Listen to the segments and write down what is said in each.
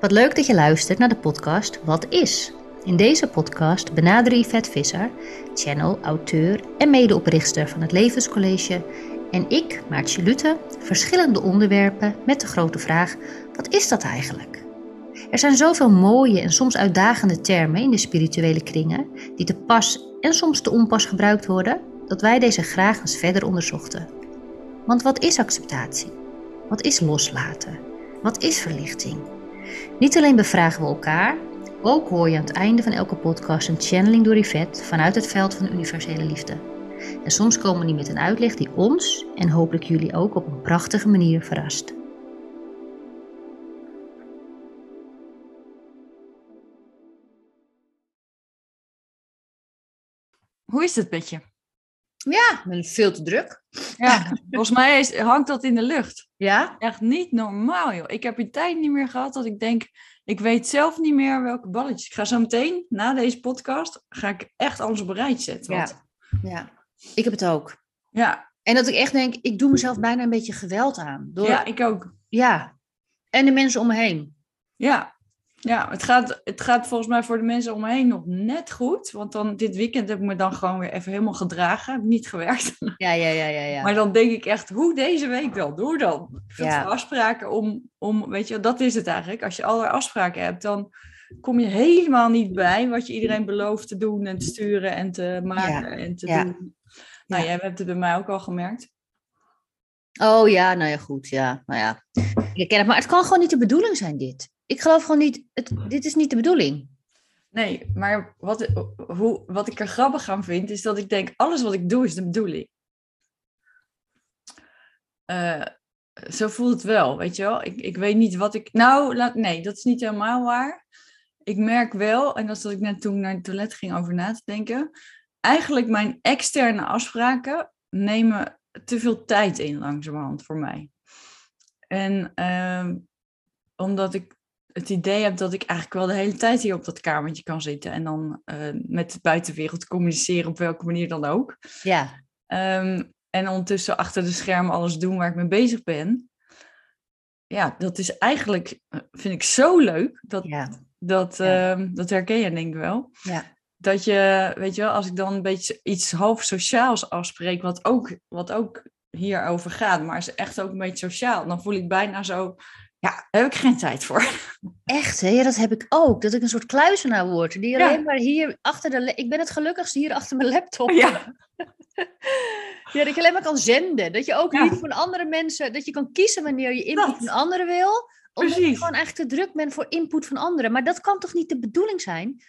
Wat leuk dat je luistert naar de podcast Wat is? In deze podcast benaderen Yvette Visser, channel, auteur en medeoprichter van het Levenscollege en ik, Maartje Lutte, verschillende onderwerpen met de grote vraag: wat is dat eigenlijk? Er zijn zoveel mooie en soms uitdagende termen in de spirituele kringen die te pas en soms te onpas gebruikt worden, dat wij deze graag eens verder onderzochten. Want wat is acceptatie? Wat is loslaten? Wat is verlichting? Niet alleen bevragen we elkaar, ook hoor je aan het einde van elke podcast een channeling door Yvette vanuit het veld van universele liefde. En soms komen die met een uitleg die ons en hopelijk jullie ook op een prachtige manier verrast. Hoe is het met je? Ja, veel te druk. Ja, volgens mij is, hangt dat in de lucht. Ja? Echt niet normaal, joh. Ik heb een tijd niet meer gehad dat ik denk, ik weet zelf niet meer welke balletjes. Ik ga zo meteen, na deze podcast, ga ik echt alles op een rijtje zetten. Want, Ja. Ik heb het ook. ja, En dat ik echt denk, ik doe mezelf bijna een beetje geweld aan. Door, ja, ik ook. ja. En de mensen om me heen. Ja, ja het, gaat, het gaat volgens mij voor de mensen om me heen nog net goed. Want dan dit weekend heb ik me dan gewoon weer even helemaal gedragen. Heb niet gewerkt. Ja, ja, ja, ja. ja. Maar dan denk ik echt, hoe deze week wel? Doe dan. Veel Ja. afspraken om, om, weet je, dat is het eigenlijk. Als je allerlei afspraken hebt, dan kom je helemaal niet bij wat je iedereen belooft te doen en te sturen en te maken en te ja. doen. Nou, Ja. jij hebt het bij mij ook al gemerkt. Oh ja, nou ja, goed. Ja, nou ja. Ik ken het, maar het kan gewoon niet de bedoeling zijn, dit. Ik geloof gewoon niet, het, dit is niet de bedoeling. Nee, maar wat, hoe, wat ik er grappig aan vind, is dat ik denk, alles wat ik doe is de bedoeling. Eh, zo voelt het wel, weet je wel. Ik, ik weet niet wat ik... Nou, laat, nee, dat is niet helemaal waar. Ik merk wel, en dat is dat ik net toen naar het toilet ging over na te denken. Eigenlijk mijn externe afspraken nemen te veel tijd in langzamerhand voor mij. En ehm, omdat ik het idee heb dat ik eigenlijk wel de hele tijd hier op dat kamertje kan zitten. En dan eh, met de buitenwereld communiceren op welke manier dan ook. Ja, Ehm, en ondertussen achter de schermen alles doen waar ik mee bezig ben. Ja, dat is eigenlijk, eh, vind ik zo leuk. Dat, ja, dat, Ja. ehm, dat herken je denk ik wel. ja. Dat je, weet je wel, als ik dan een beetje iets half sociaals afspreek, wat ook, wat ook hierover gaat, maar is echt ook een beetje sociaal, dan voel ik bijna zo, ja, daar heb ik geen tijd voor. Echt, hè? Ja, dat heb ik ook. Dat ik een soort kluizenaar word. Die Ja. alleen maar hier achter de... Ik ben het gelukkigste hier achter mijn laptop. Ja, Ja, dat je alleen maar kan zenden. Dat je ook Ja. niet van andere mensen... Dat je kan kiezen wanneer je input Dat. van anderen wil. Omdat je gewoon eigenlijk te druk bent voor input van anderen. Maar dat kan toch niet de bedoeling zijn?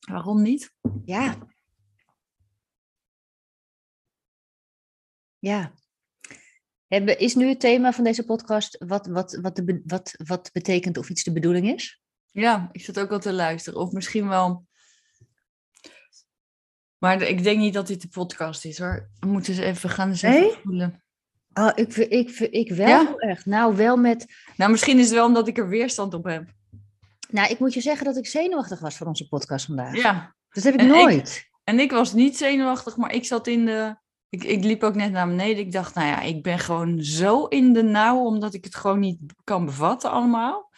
waarom niet? Ja. Ja. Hebben, is nu het thema van deze podcast wat, wat, wat, de, wat, wat betekent of iets de bedoeling is? Ja, ik zit ook al te luisteren. Of misschien wel. Maar ik denk niet dat dit de podcast is hoor. We moeten eens even gaan eens even voelen. Oh, ik, ik, ik wel Ja? erg. Nou, wel met... Nou, misschien is het wel omdat ik er weerstand op heb. Nou, ik moet je zeggen dat ik zenuwachtig was voor onze podcast vandaag. Ja. Dat heb ik En ik- nooit. En ik was niet zenuwachtig, maar ik zat in de. Ik, ik liep ook net naar beneden. Ik dacht, nou ja, ik ben gewoon zo in de nauw, omdat ik het gewoon niet kan bevatten allemaal.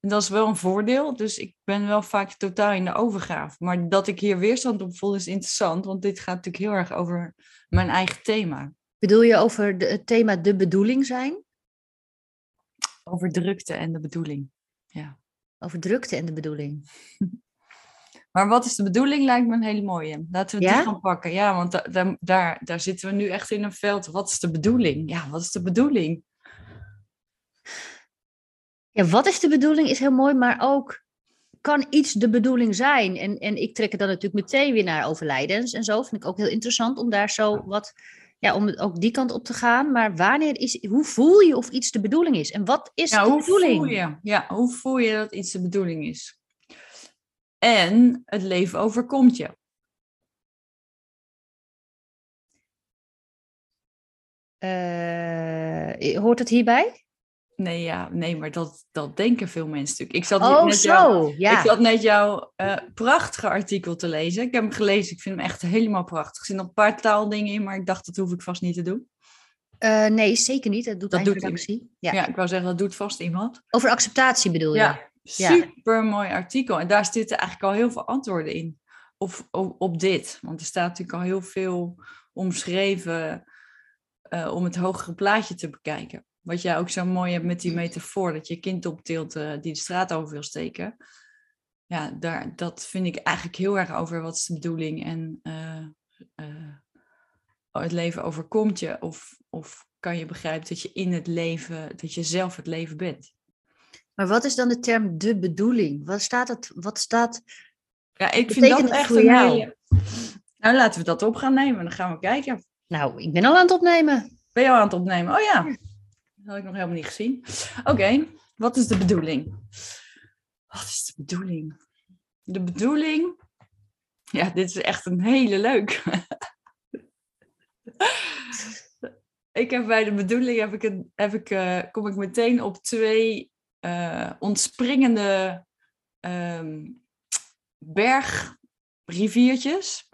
En dat is wel een voordeel. Dus ik ben wel vaak totaal in de overgave. Maar dat ik hier weerstand op voel is interessant, want dit gaat natuurlijk heel erg over mijn eigen thema. Bedoel je over de, het thema de bedoeling zijn? Over drukte en de bedoeling. Over drukte en de bedoeling. Maar wat is de bedoeling, lijkt me een hele mooie. Laten we Ja? die gaan pakken. Ja, want da- da- daar, daar zitten we nu echt in een veld. Wat is de bedoeling? Ja, wat is de bedoeling? Ja, wat is de bedoeling is heel mooi, maar ook kan iets de bedoeling zijn? En, en ik trek het dan natuurlijk meteen weer naar overlijdens en zo. Vind ik ook heel interessant om daar zo wat, ja, om ook die kant op te gaan. Maar wanneer is, hoe voel je of iets de bedoeling is? En wat is Ja, de hoe bedoeling? voel je? Ja, hoe voel je dat iets de bedoeling is? En het leven overkomt je. Eh, hoort het hierbij? Nee, ja, nee, maar dat, dat denken veel mensen natuurlijk. Ik zat Oh, net jou- zo. Ja. Ik zat net jouw eh, prachtige artikel te lezen. Ik heb hem gelezen. Ik vind hem echt helemaal prachtig. Er zitten nog een paar taaldingen in, maar ik dacht dat hoef ik vast niet te doen. Uh, nee, zeker niet. Dat doet dat doet actie. Ja. ja, ik wou zeggen, dat doet vast iemand. Over acceptatie bedoel je? Ja, super mooi artikel. En daar zitten eigenlijk al heel veel antwoorden in. Of, op, op dit. Want er staat natuurlijk al heel veel omschreven uh, om het hogere plaatje te bekijken. Wat jij ook zo mooi hebt met die metafoor, dat je kind optilt uh, die de straat over wil steken. Ja, daar, dat vind ik eigenlijk heel erg over wat is de bedoeling en uh, het leven overkomt je. Of, of kan je begrijpen dat je in het leven, dat je zelf het leven bent. Maar wat is dan de term de bedoeling? Wat staat het? Wat staat. Ja, ik vind dat echt een hele. Nou, laten we dat op gaan nemen. Dan gaan we kijken. Nou, ik ben al aan het opnemen. Ben je al aan het opnemen? Oh ja. Dat had ik nog helemaal niet gezien. Oké, wat is de bedoeling? Wat is de bedoeling? De bedoeling. Ja, dit is echt een hele leuk. ik heb bij de bedoeling heb ik een, heb ik, uh, kom ik meteen op twee uh, ontspringende um, bergriviertjes.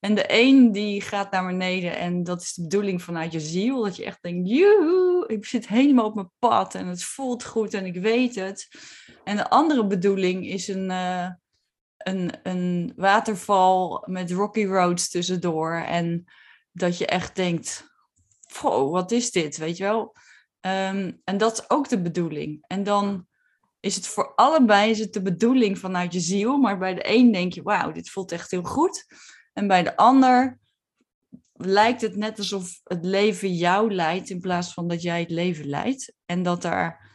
En de een die gaat naar beneden en dat is de bedoeling vanuit je ziel. Dat je echt denkt, joehoe, ik zit helemaal op mijn pad en het voelt goed en ik weet het. En de andere bedoeling is een, uh, een, een waterval met rocky roads tussendoor. En dat je echt denkt, wow, wat is dit, weet je wel? Um, en dat is ook de bedoeling. En dan is het voor allebei is het de bedoeling vanuit je ziel. Maar bij de een denk je, wauw, dit voelt echt heel goed. En bij de ander lijkt het net alsof het leven jou leidt in plaats van dat jij het leven leidt. En dat daar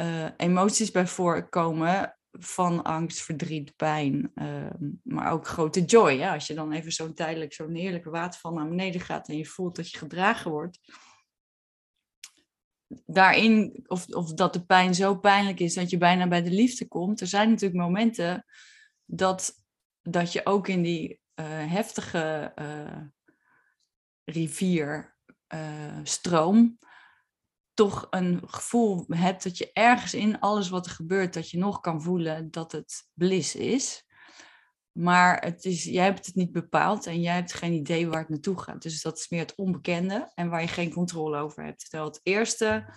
uh, emoties bij voorkomen van angst, verdriet, pijn, uh, maar ook grote joy. Ja? Als je dan even zo'n tijdelijk, zo'n heerlijke waterval naar beneden gaat en je voelt dat je gedragen wordt. Daarin, of, of dat de pijn zo pijnlijk is dat je bijna bij de liefde komt. Er zijn natuurlijk momenten dat, dat je ook in die uh, heftige uh, rivierstroom toch een gevoel hebt dat je ergens in alles wat er gebeurt, dat je nog kan voelen dat het bliss is. Maar het is, jij hebt het niet bepaald en jij hebt geen idee waar het naartoe gaat. Dus dat is meer het onbekende en waar je geen controle over hebt. Terwijl het eerste,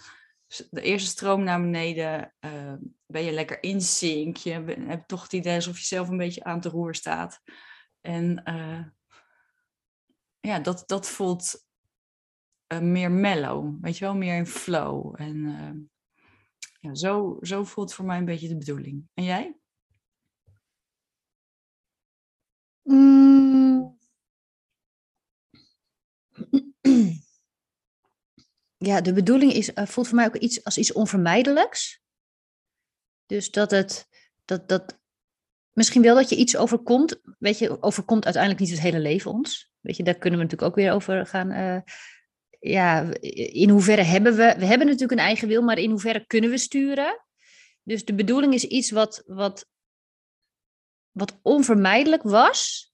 de eerste stroom naar beneden, uh, ben je lekker in sync. Je hebt toch het idee alsof je zelf een beetje aan het roer staat. En uh, ja, dat, dat voelt uh, meer mellow, weet je wel, meer in flow. En uh, ja, zo, zo voelt voor mij een beetje de bedoeling. En jij? Mm. Ja, de bedoeling is, uh, voelt voor mij ook iets als iets onvermijdelijks. Dus dat het, dat, dat, misschien wel dat je iets overkomt. Weet je, overkomt uiteindelijk niet het hele leven ons. Weet je, daar kunnen we natuurlijk ook weer over gaan uh, ja, in hoeverre hebben we, we hebben natuurlijk een eigen wil, maar in hoeverre kunnen we sturen? Dus de bedoeling is iets wat, wat, wat onvermijdelijk was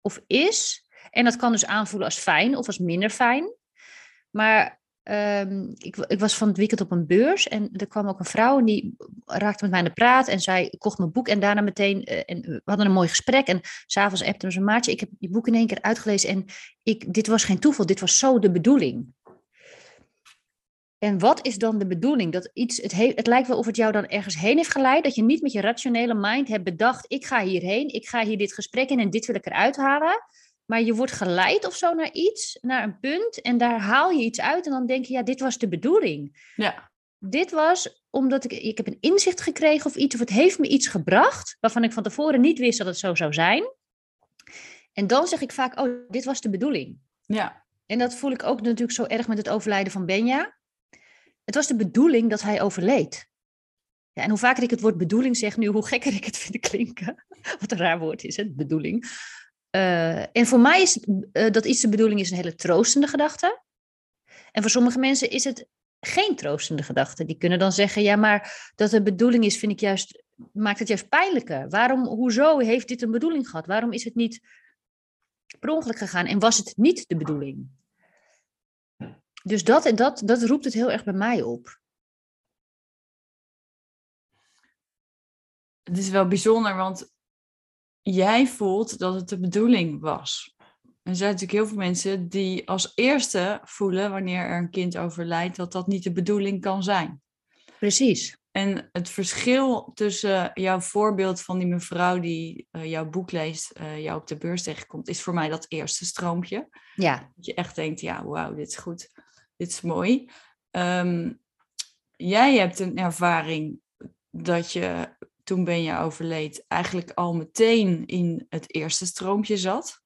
of is. En dat kan dus aanvoelen als fijn of als minder fijn. Maar Um, ik, ik, was van het weekend op een beurs en er kwam ook een vrouw en die raakte met mij aan de praat en zij kocht mijn boek en daarna meteen, uh, en we hadden een mooi gesprek en s'avonds appte me zijn maatje, ik heb je boek in één keer uitgelezen en ik, dit was geen toeval, dit was zo de bedoeling. En wat is dan de bedoeling? Dat iets, het, het lijkt wel of het jou dan ergens heen heeft geleid, dat je niet met je rationele mind hebt bedacht, ik ga hierheen, ik ga hier dit gesprek in en dit wil ik eruit halen. Maar je wordt geleid of zo naar iets, naar een punt. En daar haal je iets uit. En dan denk je, ja, dit was de bedoeling. Ja. Dit was omdat ik, ik heb een inzicht gekregen of iets. Of het heeft me iets gebracht. Waarvan ik van tevoren niet wist dat het zo zou zijn. En dan zeg ik vaak, oh, dit was de bedoeling. Ja. En dat voel ik ook natuurlijk zo erg met het overlijden van Benja. Het was de bedoeling dat hij overleed. Ja, en hoe vaker ik het woord bedoeling zeg nu, hoe gekker ik het vind klinken. Wat een raar woord is, het bedoeling. Uh, en voor mij is uh, dat iets de bedoeling is een hele troostende gedachte. En voor sommige mensen is het geen troostende gedachte. Die kunnen dan zeggen, ja, maar dat de bedoeling is, vind ik juist, maakt het juist pijnlijker. Waarom, hoezo heeft dit een bedoeling gehad? Waarom is het niet per ongeluk gegaan en was het niet de bedoeling? Dus dat, dat, dat roept het heel erg bij mij op. Het is wel bijzonder, want jij voelt dat het de bedoeling was. er zijn natuurlijk heel veel mensen die als eerste voelen wanneer er een kind overlijdt dat dat niet de bedoeling kan zijn. Precies. En het verschil tussen jouw voorbeeld van die mevrouw die uh, jouw boek leest, uh, jou op de beurs tegenkomt, is voor mij dat eerste stroompje. Ja. Dat je echt denkt, ja, wauw, dit is goed, dit is mooi. Um, jij hebt een ervaring dat je toen ben je overleed eigenlijk al meteen in het eerste stroompje zat.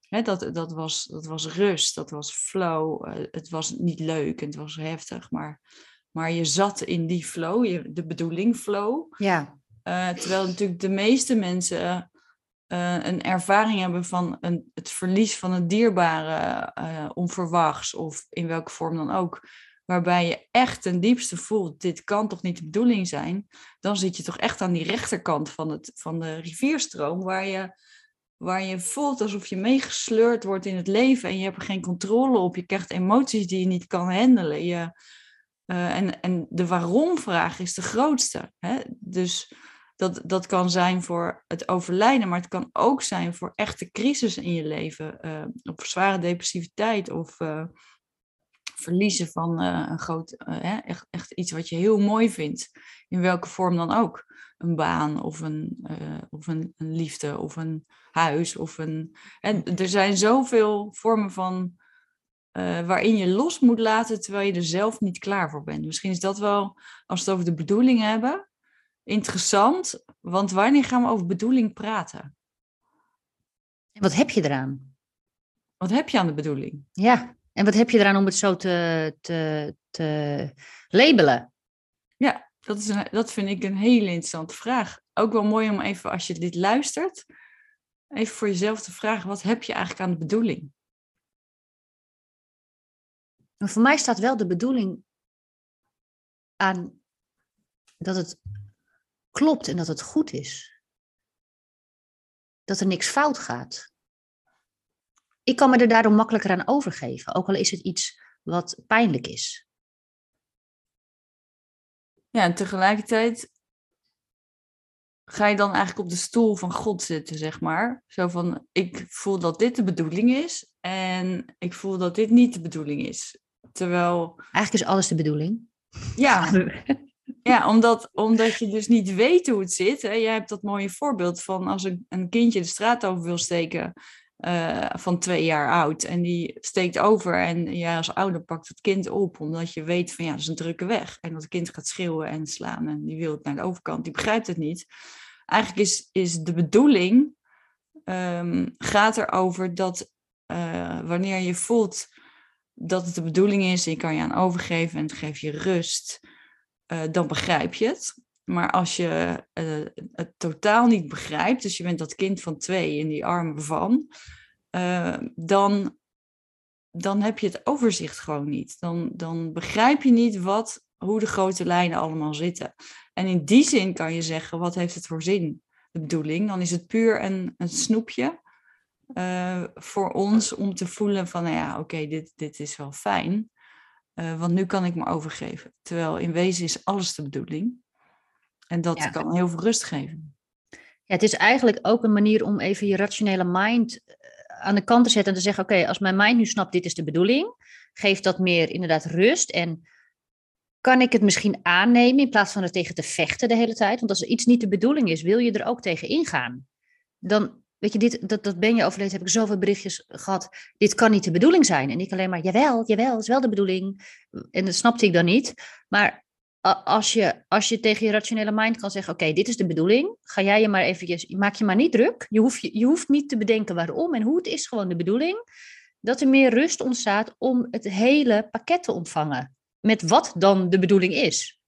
He, dat, dat, was, dat was rust, dat was flow. Uh, het was niet leuk en het was heftig, maar maar je zat in die flow, je, de bedoeling flow. Ja. Uh, terwijl natuurlijk de meeste mensen uh, een ervaring hebben van een, het verlies van een dierbare uh, onverwachts of in welke vorm dan ook. Waarbij je echt ten diepste voelt, dit kan toch niet de bedoeling zijn. Dan zit je toch echt aan die rechterkant van, het, van de rivierstroom, waar je, waar je voelt alsof je meegesleurd wordt in het leven en je hebt er geen controle op. Je krijgt emoties die je niet kan handelen. Je, uh, en, en de waarom-vraag is de grootste. Hè? Dus dat, dat kan zijn voor het overlijden, maar het kan ook zijn voor echte crisis in je leven. Uh, of zware depressiviteit of uh, verliezen van een groot, echt, echt iets wat je heel mooi vindt. In welke vorm dan ook. Een baan of een, of een, een, liefde of een huis. Of een, en er zijn zoveel vormen van waarin je los moet laten terwijl je er zelf niet klaar voor bent. Misschien is dat wel, als we het over de bedoeling hebben, interessant. Want wanneer gaan we over bedoeling praten? En wat heb je eraan? Wat heb je aan de bedoeling? Ja, en wat heb je eraan om het zo te, te, te labelen? Ja, dat, is een, dat vind ik een hele interessante vraag. Ook wel mooi om even, als je dit luistert, even voor jezelf te vragen: wat heb je eigenlijk aan de bedoeling? Maar voor mij staat wel de bedoeling aan dat het klopt en dat het goed is. Dat er niks fout gaat. Ik kan me er daarom makkelijker aan overgeven, ook al is het iets wat pijnlijk is. Ja, en tegelijkertijd ga je dan eigenlijk op de stoel van God zitten, zeg maar. Zo van, ik voel dat dit de bedoeling is en ik voel dat dit niet de bedoeling is. Terwijl... Eigenlijk is alles de bedoeling. Ja, ja omdat, omdat je dus niet weet hoe het zit. Hè. Jij hebt dat mooie voorbeeld van als een, een kindje de straat over wil steken uh, van twee jaar oud. En die steekt over en jij als ouder pakt het kind op. Omdat je weet van ja, dat is een drukke weg. En dat kind gaat schreeuwen en slaan en die wil het naar de overkant. Die begrijpt het niet. Eigenlijk is, is de bedoeling, um, gaat erover dat uh, wanneer je voelt dat het de bedoeling is, je kan je aan overgeven en het geeft je rust, uh, dan begrijp je het. Maar als je uh, het totaal niet begrijpt, dus je bent dat kind van twee in die armen van, uh, dan, dan heb je het overzicht gewoon niet. Dan, dan begrijp je niet wat, hoe de grote lijnen allemaal zitten. En in die zin kan je zeggen, wat heeft het voor zin, de bedoeling? Dan is het puur een, een snoepje voor ons om te voelen van, nou ja, oké, dit, dit is wel fijn. Uh, want nu kan ik me overgeven. Terwijl in wezen is alles de bedoeling. En dat ja. kan heel veel rust geven. Ja, het is eigenlijk ook een manier om even je rationele mind eh, aan de kant te zetten en te zeggen: Oké, als mijn mind nu snapt, dit is de bedoeling, geeft dat meer inderdaad rust. En kan ik het misschien aannemen in plaats van er tegen te vechten de hele tijd? Want als er iets niet de bedoeling is, wil je er ook tegen ingaan. Dan, weet je, dit, dat, dat ben je overleden, heb ik zoveel berichtjes gehad. Dit kan niet de bedoeling zijn. En ik alleen maar, jawel, jawel, is wel de bedoeling. En dat snapte ik dan niet. Maar als je, als je tegen je rationele mind kan zeggen: Oké, dit is de bedoeling. Ga jij je maar eventjes, maak je maar niet druk. Je hoeft, je, je hoeft niet te bedenken waarom en hoe. Het is gewoon de bedoeling. Dat er meer rust ontstaat om het hele pakket te ontvangen. Met wat dan de bedoeling is.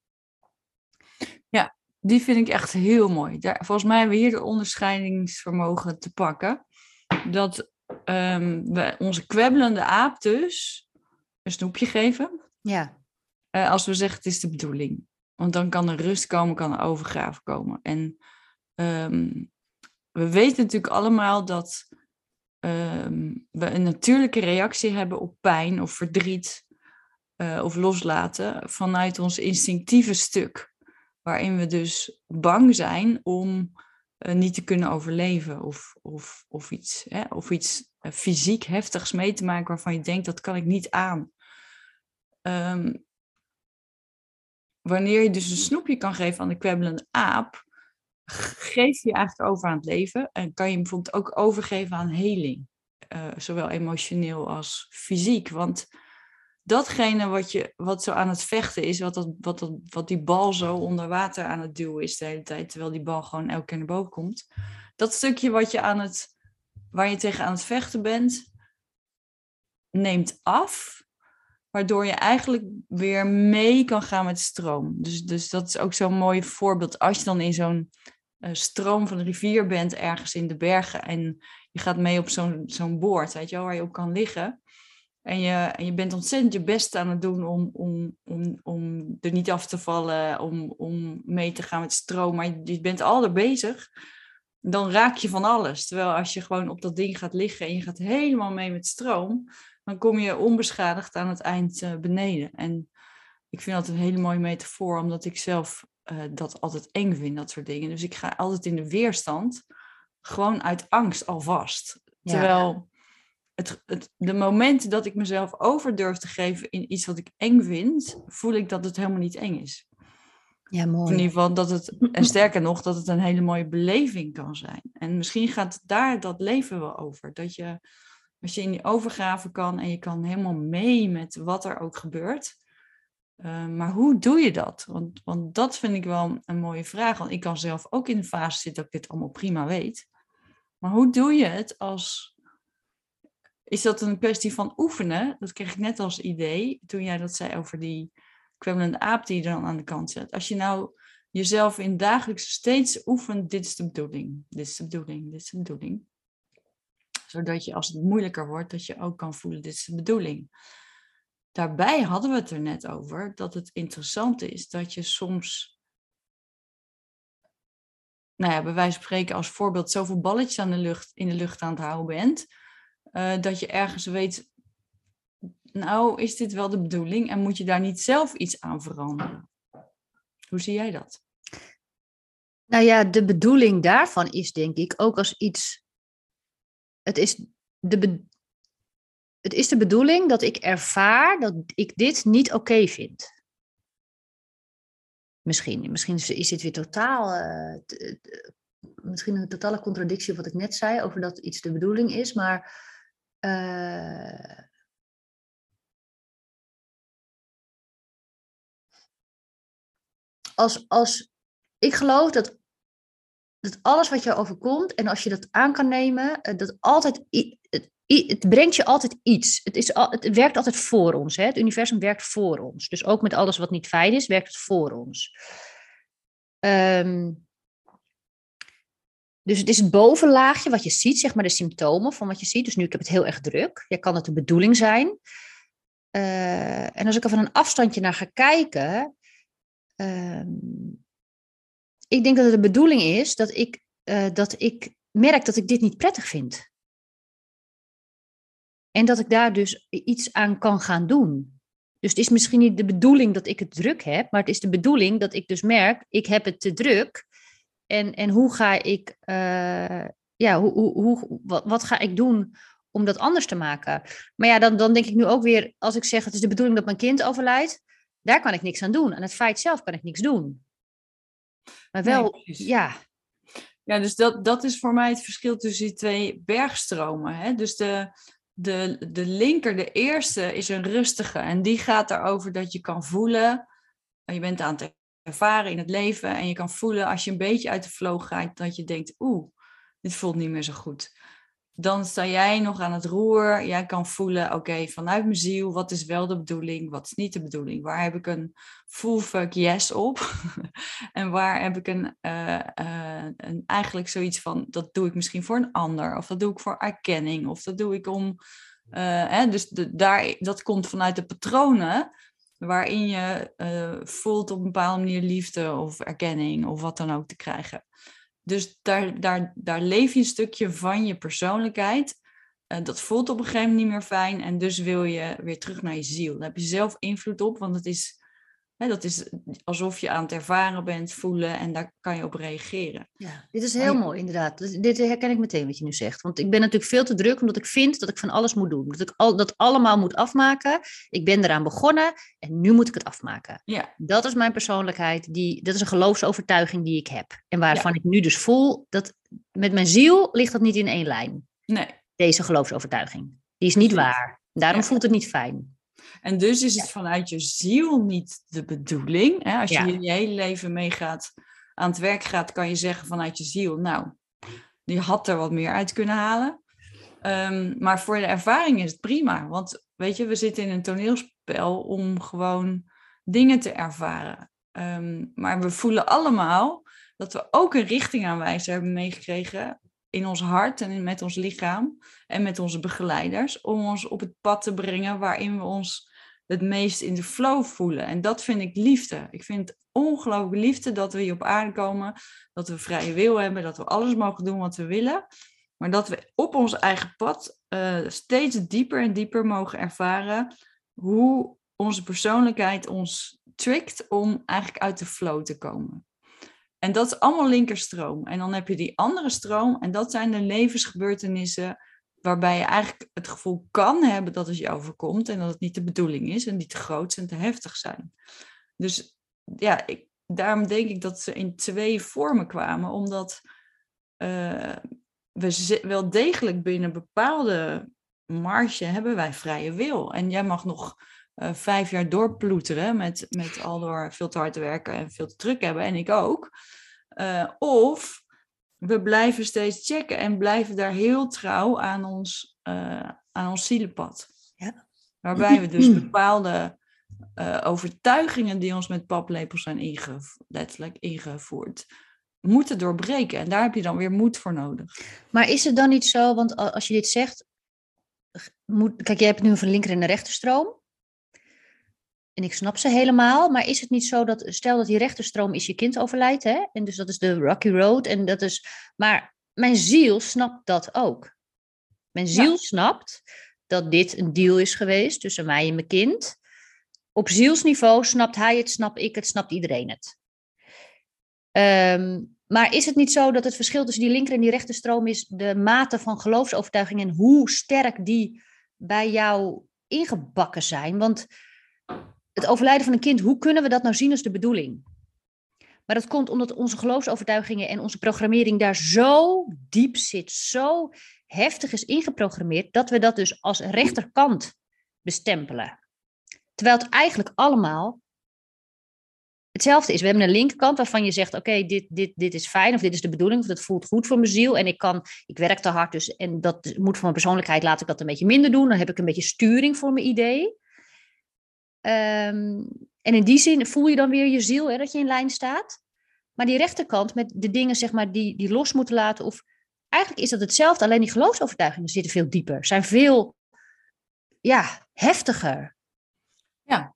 Die vind ik echt heel mooi. Daar, volgens mij hebben we hier de onderscheidingsvermogen te pakken. Dat um, we onze kwebbelende aap dus een snoepje geven. Ja. Uh, als we zeggen het is de bedoeling. Want dan kan er rust komen, kan er overgave komen. En um, we weten natuurlijk allemaal dat um, we een natuurlijke reactie hebben op pijn of verdriet uh, of loslaten vanuit ons instinctieve stuk. Waarin we dus bang zijn om uh, niet te kunnen overleven of, of, of, iets, hè, of iets eh, fysiek heftigs mee te maken waarvan je denkt dat kan ik niet aan. Ehm, wanneer je dus een snoepje kan geven aan de kwebbelende aap, geef je eigenlijk over aan het leven en kan je bijvoorbeeld ook overgeven aan heling, uh, zowel emotioneel als fysiek. Want datgene wat, je, wat zo aan het vechten is, wat, dat, wat, dat, wat die bal zo onder water aan het duwen is de hele tijd, terwijl die bal gewoon elke keer naar boven komt, dat stukje wat je aan het, waar je tegen aan het vechten bent, neemt af waardoor je eigenlijk weer mee kan gaan met stroom. Dus, dus dat is ook zo'n mooi voorbeeld. Als je dan in zo'n uh, stroom van de rivier bent, ergens in de bergen, en je gaat mee op zo'n zo'n boord, weet je wel, waar je op kan liggen. En je, en je bent ontzettend je best aan het doen om, om, om, om er niet af te vallen, om, om mee te gaan met stroom, maar je, je bent al er bezig. Dan raak je van alles. Terwijl als je gewoon op dat ding gaat liggen en je gaat helemaal mee met stroom, dan kom je onbeschadigd aan het eind uh, beneden. En ik vind dat een hele mooie metafoor, omdat ik zelf uh, dat altijd eng vind, dat soort dingen. Dus ik ga altijd in de weerstand, gewoon uit angst alvast. Ja. Terwijl het, het, de momenten dat ik mezelf over durf te geven in iets wat ik eng vind, voel ik dat het helemaal niet eng is. Ja, mooi. In ieder geval dat het, en sterker nog, dat het een hele mooie beleving kan zijn. En misschien gaat daar dat leven wel over. Dat je als je in die overgave kan en je kan helemaal mee met wat er ook gebeurt. Uh, maar hoe doe je dat? Want, want dat vind ik wel een mooie vraag. Want ik kan zelf ook in de fase zitten dat ik dit allemaal prima weet. Maar hoe doe je het als. Is dat een kwestie van oefenen? Dat kreeg ik net als idee toen jij dat zei over die kwemmelende aap die je dan aan de kant zet. Als je nou jezelf in dagelijks steeds oefent, dit is de bedoeling, dit is de bedoeling, dit is de bedoeling zodat je als het moeilijker wordt, dat je ook kan voelen, dit is de bedoeling. Daarbij hadden we het er net over dat het interessant is dat je soms, nou ja, bij wijze van spreken als voorbeeld, zoveel balletjes aan de lucht, in de lucht aan het houden bent, uh, dat je ergens weet, nou is dit wel de bedoeling en moet je daar niet zelf iets aan veranderen? Hoe zie jij dat? Nou ja, de bedoeling daarvan is denk ik ook als iets het is de, het is de bedoeling dat ik ervaar dat ik dit niet oké vind. Misschien, misschien is dit weer totaal, uh, misschien een totale contradictie wat ik net zei over dat iets de bedoeling is, maar uh, als, als ik geloof dat dat alles wat je overkomt en als je dat aan kan nemen, eh, dat altijd, het, brengt je altijd iets. Het, is, het werkt altijd voor ons. Hè? Het universum werkt voor ons. Dus ook met alles wat niet fijn is, werkt het voor ons. Um, dus het is het bovenlaagje wat je ziet, zeg maar de symptomen van wat je ziet. Dus nu ik heb het heel erg druk. Ja, kan het de bedoeling zijn. Uh, en als ik er van een afstandje naar ga kijken, um, ik denk dat het de bedoeling is dat ik, uh, dat ik merk dat ik dit niet prettig vind. En dat ik daar dus iets aan kan gaan doen. Dus het is misschien niet de bedoeling dat ik het druk heb, maar het is de bedoeling dat ik dus merk, ik heb het te druk. En, en hoe ga ik, uh, ja, hoe, hoe, hoe, wat, wat ga ik doen om dat anders te maken? Maar ja, dan, dan denk ik nu ook weer, als ik zeg het is de bedoeling dat mijn kind overlijdt, daar kan ik niks aan doen. Aan het feit zelf kan ik niks doen. Maar wel, ja. Ja, dus dat, dat is voor mij het verschil tussen die twee bergstromen. Hè? Dus de, de, de linker, de eerste, is een rustige. En die gaat erover dat je kan voelen. Je bent aan het ervaren in het leven. En je kan voelen als je een beetje uit de flow gaat. Dat je denkt, oeh, dit voelt niet meer zo goed dan sta jij nog aan het roer. Jij kan voelen, oké, vanuit mijn ziel, wat is wel de bedoeling, wat is niet de bedoeling? Waar heb ik een full fuck yes op? en waar heb ik een, uh, uh, een, eigenlijk zoiets van, dat doe ik misschien voor een ander, of dat doe ik voor erkenning, of dat doe ik om. Uh, hè, dus de, daar, dat komt vanuit de patronen waarin je voelt op een bepaalde manier liefde of erkenning of wat dan ook te krijgen. Dus daar, daar, daar leef je een stukje van je persoonlijkheid. Uh, dat voelt op een gegeven moment niet meer fijn. En dus wil je weer terug naar je ziel. Daar heb je zelf invloed op, want het is, dat is alsof je aan het ervaren bent, voelen en daar kan je op reageren. Ja, dit is heel mooi inderdaad. Dit herken ik meteen wat je nu zegt. Want ik ben natuurlijk veel te druk omdat ik vind dat ik van alles moet doen. Dat ik al, dat allemaal moet afmaken. Ik ben eraan begonnen en nu moet ik het afmaken. Ja. Dat is mijn persoonlijkheid. Die, dat is een geloofsovertuiging die ik heb. En waarvan ik nu dus voel dat met mijn ziel ligt dat niet in één lijn. Nee. Deze geloofsovertuiging. Die is niet waar. Daarom voelt het niet fijn. En dus is het vanuit je ziel niet de bedoeling. Hè? Als je je hele leven meegaat, aan het werk gaat, kan je zeggen vanuit je ziel, nou, die had er wat meer uit kunnen halen. Ehm, maar voor de ervaring is het prima. Want weet je, we zitten in een toneelspel om gewoon dingen te ervaren. Ehm, maar we voelen allemaal dat we ook een richtingaanwijzer hebben meegekregen in ons hart en met ons lichaam en met onze begeleiders om ons op het pad te brengen waarin we ons het meest in de flow voelen. En dat vind ik liefde. Ik vind het ongelooflijk liefde dat we hier op aarde komen, dat we vrije wil hebben, dat we alles mogen doen wat we willen, maar dat we op ons eigen pad uh, steeds dieper en dieper mogen ervaren hoe onze persoonlijkheid ons trickt om eigenlijk uit de flow te komen. En dat is allemaal linkerstroom. En dan heb je die andere stroom, en dat zijn de levensgebeurtenissen waarbij je eigenlijk het gevoel kan hebben dat het je overkomt en dat het niet de bedoeling is en niet te groot en te heftig zijn. Dus ja, ik, daarom denk ik dat ze in twee vormen kwamen, omdat uh, we wel degelijk binnen bepaalde marge hebben wij vrije wil. En jij mag nog uh, vijf jaar doorploeteren met, met al door veel te hard te werken en veel te druk hebben, en ik ook. Uh, of we blijven steeds checken en blijven daar heel trouw aan ons, uh, aan ons zielenpad. Ja. Waarbij we dus bepaalde overtuigingen die ons met paplepels zijn ingevoerd, letterlijk ingevoerd, moeten doorbreken. En daar heb je dan weer moed voor nodig. Maar is het dan niet zo, want als je dit zegt, moet, kijk, jij hebt nu een linker en een rechterstroom. En ik snap ze helemaal, maar is het niet zo dat, stel dat die rechterstroom is je kind overlijdt, hè? En dus dat is de Rocky Road. En dat is, maar mijn ziel snapt dat ook. Mijn ziel snapt dat dit een deal is geweest tussen mij en mijn kind. Op zielsniveau snapt hij het, snap ik het, snapt iedereen het. Um, maar is het niet zo dat het verschil tussen die linker en die rechterstroom is de mate van geloofsovertuiging en hoe sterk die bij jou ingebakken zijn? Want het overlijden van een kind, hoe kunnen we dat nou zien als de bedoeling? Maar dat komt omdat onze geloofsovertuigingen en onze programmering daar zo diep zit, zo heftig is ingeprogrammeerd, dat we dat dus als rechterkant bestempelen. Terwijl het eigenlijk allemaal hetzelfde is. We hebben een linkerkant waarvan je zegt: Oké, dit, dit, dit is fijn, of dit is de bedoeling, of dat voelt goed voor mijn ziel. En ik, kan, ik werk te hard, dus en dat moet voor mijn persoonlijkheid, laat ik dat een beetje minder doen. Dan heb ik een beetje sturing voor mijn idee. Um, en in die zin voel je dan weer je ziel, hè, dat je in lijn staat. Maar die rechterkant met de dingen zeg maar, die, die los moeten laten. Of eigenlijk is dat hetzelfde, alleen die geloofsovertuigingen zitten veel dieper. Zijn veel ja, heftiger. Ja,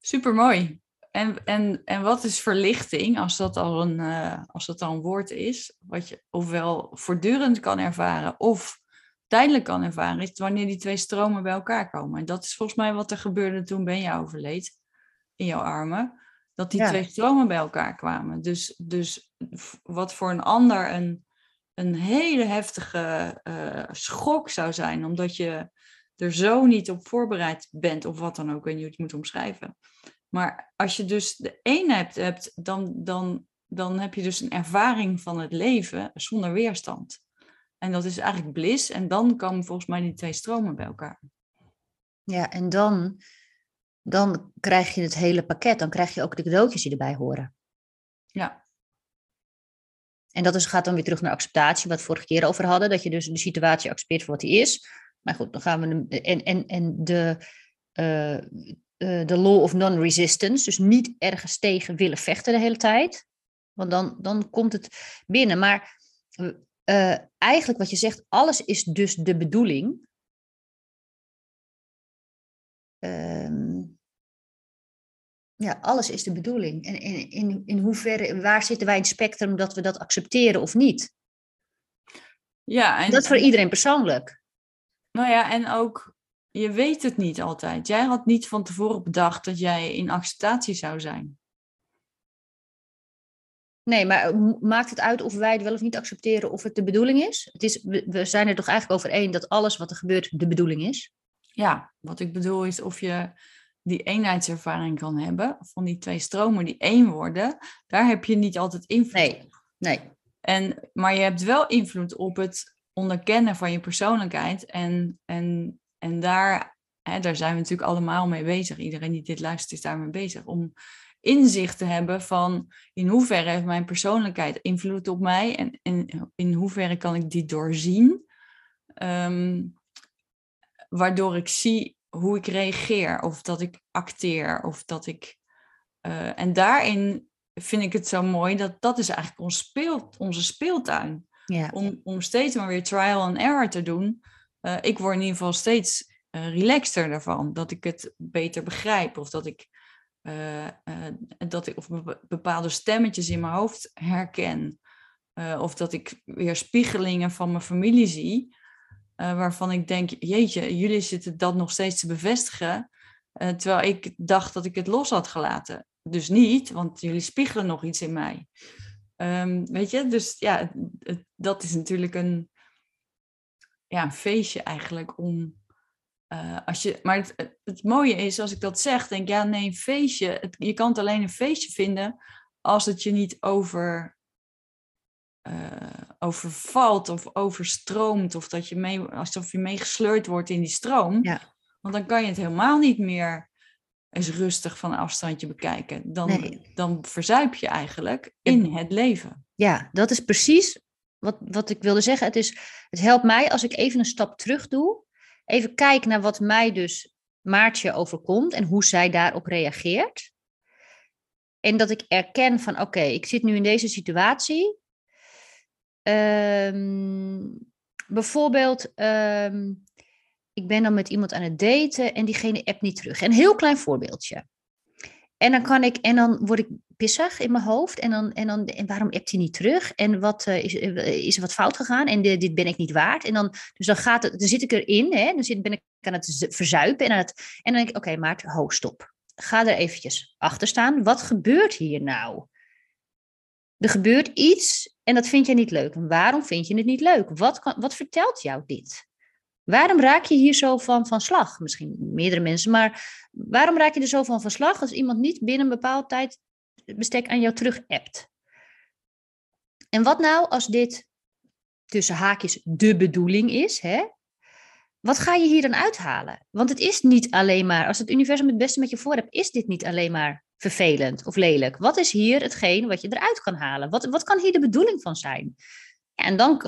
supermooi. En, en, en wat is verlichting, als dat al een, uh, als dat al een woord is, wat je ofwel voortdurend kan ervaren of tijdelijk kan ervaren, is wanneer die twee stromen bij elkaar komen. En dat is volgens mij wat er gebeurde toen Benja overleed in jouw armen. Dat die twee stromen bij elkaar kwamen. Dus, dus wat voor een ander een, een hele heftige uh, schok zou zijn, omdat je er zo niet op voorbereid bent, of wat dan ook, en je het moet omschrijven. Maar als je dus de een hebt, hebt dan, dan, dan heb je dus een ervaring van het leven zonder weerstand. En dat is eigenlijk bliss. En dan komen volgens mij die twee stromen bij elkaar. Ja, en dan, dan krijg je het hele pakket. Dan krijg je ook de cadeautjes die erbij horen. Ja. En dat is, gaat dan weer terug naar acceptatie, wat we vorige keer over hadden. Dat je dus de situatie accepteert voor wat die is. Maar goed, dan gaan we. En, en, en de, uh, uh, de law of non-resistance. Dus niet ergens tegen willen vechten de hele tijd. Want dan, dan komt het binnen. Maar uh, eigenlijk wat je zegt, alles is dus de bedoeling. Um, ja, alles is de bedoeling. En in, in, in hoeverre, waar zitten wij in het spectrum dat we dat accepteren of niet? Ja, en, dat voor iedereen persoonlijk. Nou ja, en ook je weet het niet altijd. Jij had niet van tevoren bedacht dat jij in acceptatie zou zijn. Nee, maar eh, maakt het uit of wij het wel of niet accepteren of het de bedoeling is? Het is we zijn er toch eigenlijk over één dat alles wat er gebeurt de bedoeling is? Ja, wat ik bedoel is of je die eenheidservaring kan hebben, van die twee stromen die één worden, daar heb je niet altijd invloed nee, op. Nee. En, maar je hebt wel invloed op het onderkennen van je persoonlijkheid. En, en, en daar, hè, daar zijn we natuurlijk allemaal mee bezig. Iedereen die dit luistert is daarmee bezig. Om inzicht te hebben van in hoeverre heeft mijn persoonlijkheid invloed op mij en, en in hoeverre kan ik die doorzien. Ehm, waardoor ik zie hoe ik reageer of dat ik acteer of dat ik. Uh, en daarin vind ik het zo mooi dat dat is eigenlijk ons speel, onze speeltuin. Ja. Om, om steeds maar weer trial and error te doen. Uh, ik word in ieder geval steeds uh, relaxter daarvan. Dat ik het beter begrijp of dat ik, uh, dat ik of bepaalde stemmetjes in mijn hoofd herken. of dat ik weer spiegelingen van mijn familie zie. waarvan ik denk, jeetje, jullie zitten dat nog steeds te bevestigen. terwijl ik dacht dat ik het los had gelaten dus niet, want jullie spiegelen nog iets in mij. Um, weet je, dus ja, dat is natuurlijk een, ja, een feestje eigenlijk om. Uh, als je, maar het, het, mooie is, als ik dat zeg, denk ja, nee, een feestje. Het, je kan het alleen een feestje vinden als het je niet over, uh, overvalt of overstroomt. Of dat je mee, alsof je meegesleurd wordt in die stroom. Ja. Want dan kan je het helemaal niet meer eens rustig van afstandje bekijken. Dan, dan verzuip je eigenlijk in het leven. Ja, dat is precies wat, wat ik wilde zeggen. Het, is, het helpt mij als ik even een stap terug doe. Even kijk naar wat mij dus Maartje overkomt en hoe zij daarop reageert. En dat ik erken van oké, ik zit nu in deze situatie. Um, bijvoorbeeld, um, ik ben dan met iemand aan het daten en diegene appt niet terug. Een heel klein voorbeeldje. En dan ik, en dan word ik pissig in mijn hoofd. En dan, en dan en waarom appt hij niet terug? En wat uh, is, uh, is er wat fout gegaan? En dit ben ik niet waard. En dan, dus dan gaat het, dan zit ik erin, hè? Dan zit, ben ik aan het verzuipen. En, aan het, en dan denk ik, oké, okay, Maart, ho, stop. Ga er eventjes achter staan. Wat gebeurt hier nou? Er gebeurt iets en dat vind je niet leuk. En waarom vind je het niet leuk? Wat, kan, wat vertelt jou dit? Waarom raak je hier zo van van slag? Misschien meerdere mensen, maar waarom raak je er zo van van slag als iemand niet binnen een bepaald tijdbestek aan jou terug appt? En wat nou als dit tussen haakjes de bedoeling is? Hè? Wat ga je hier dan uithalen? Want het is niet alleen maar, als het universum het beste met je voor hebt, is dit niet alleen maar vervelend of lelijk. Wat is hier hetgeen wat je eruit kan halen? Wat, wat kan hier de bedoeling van zijn? En dan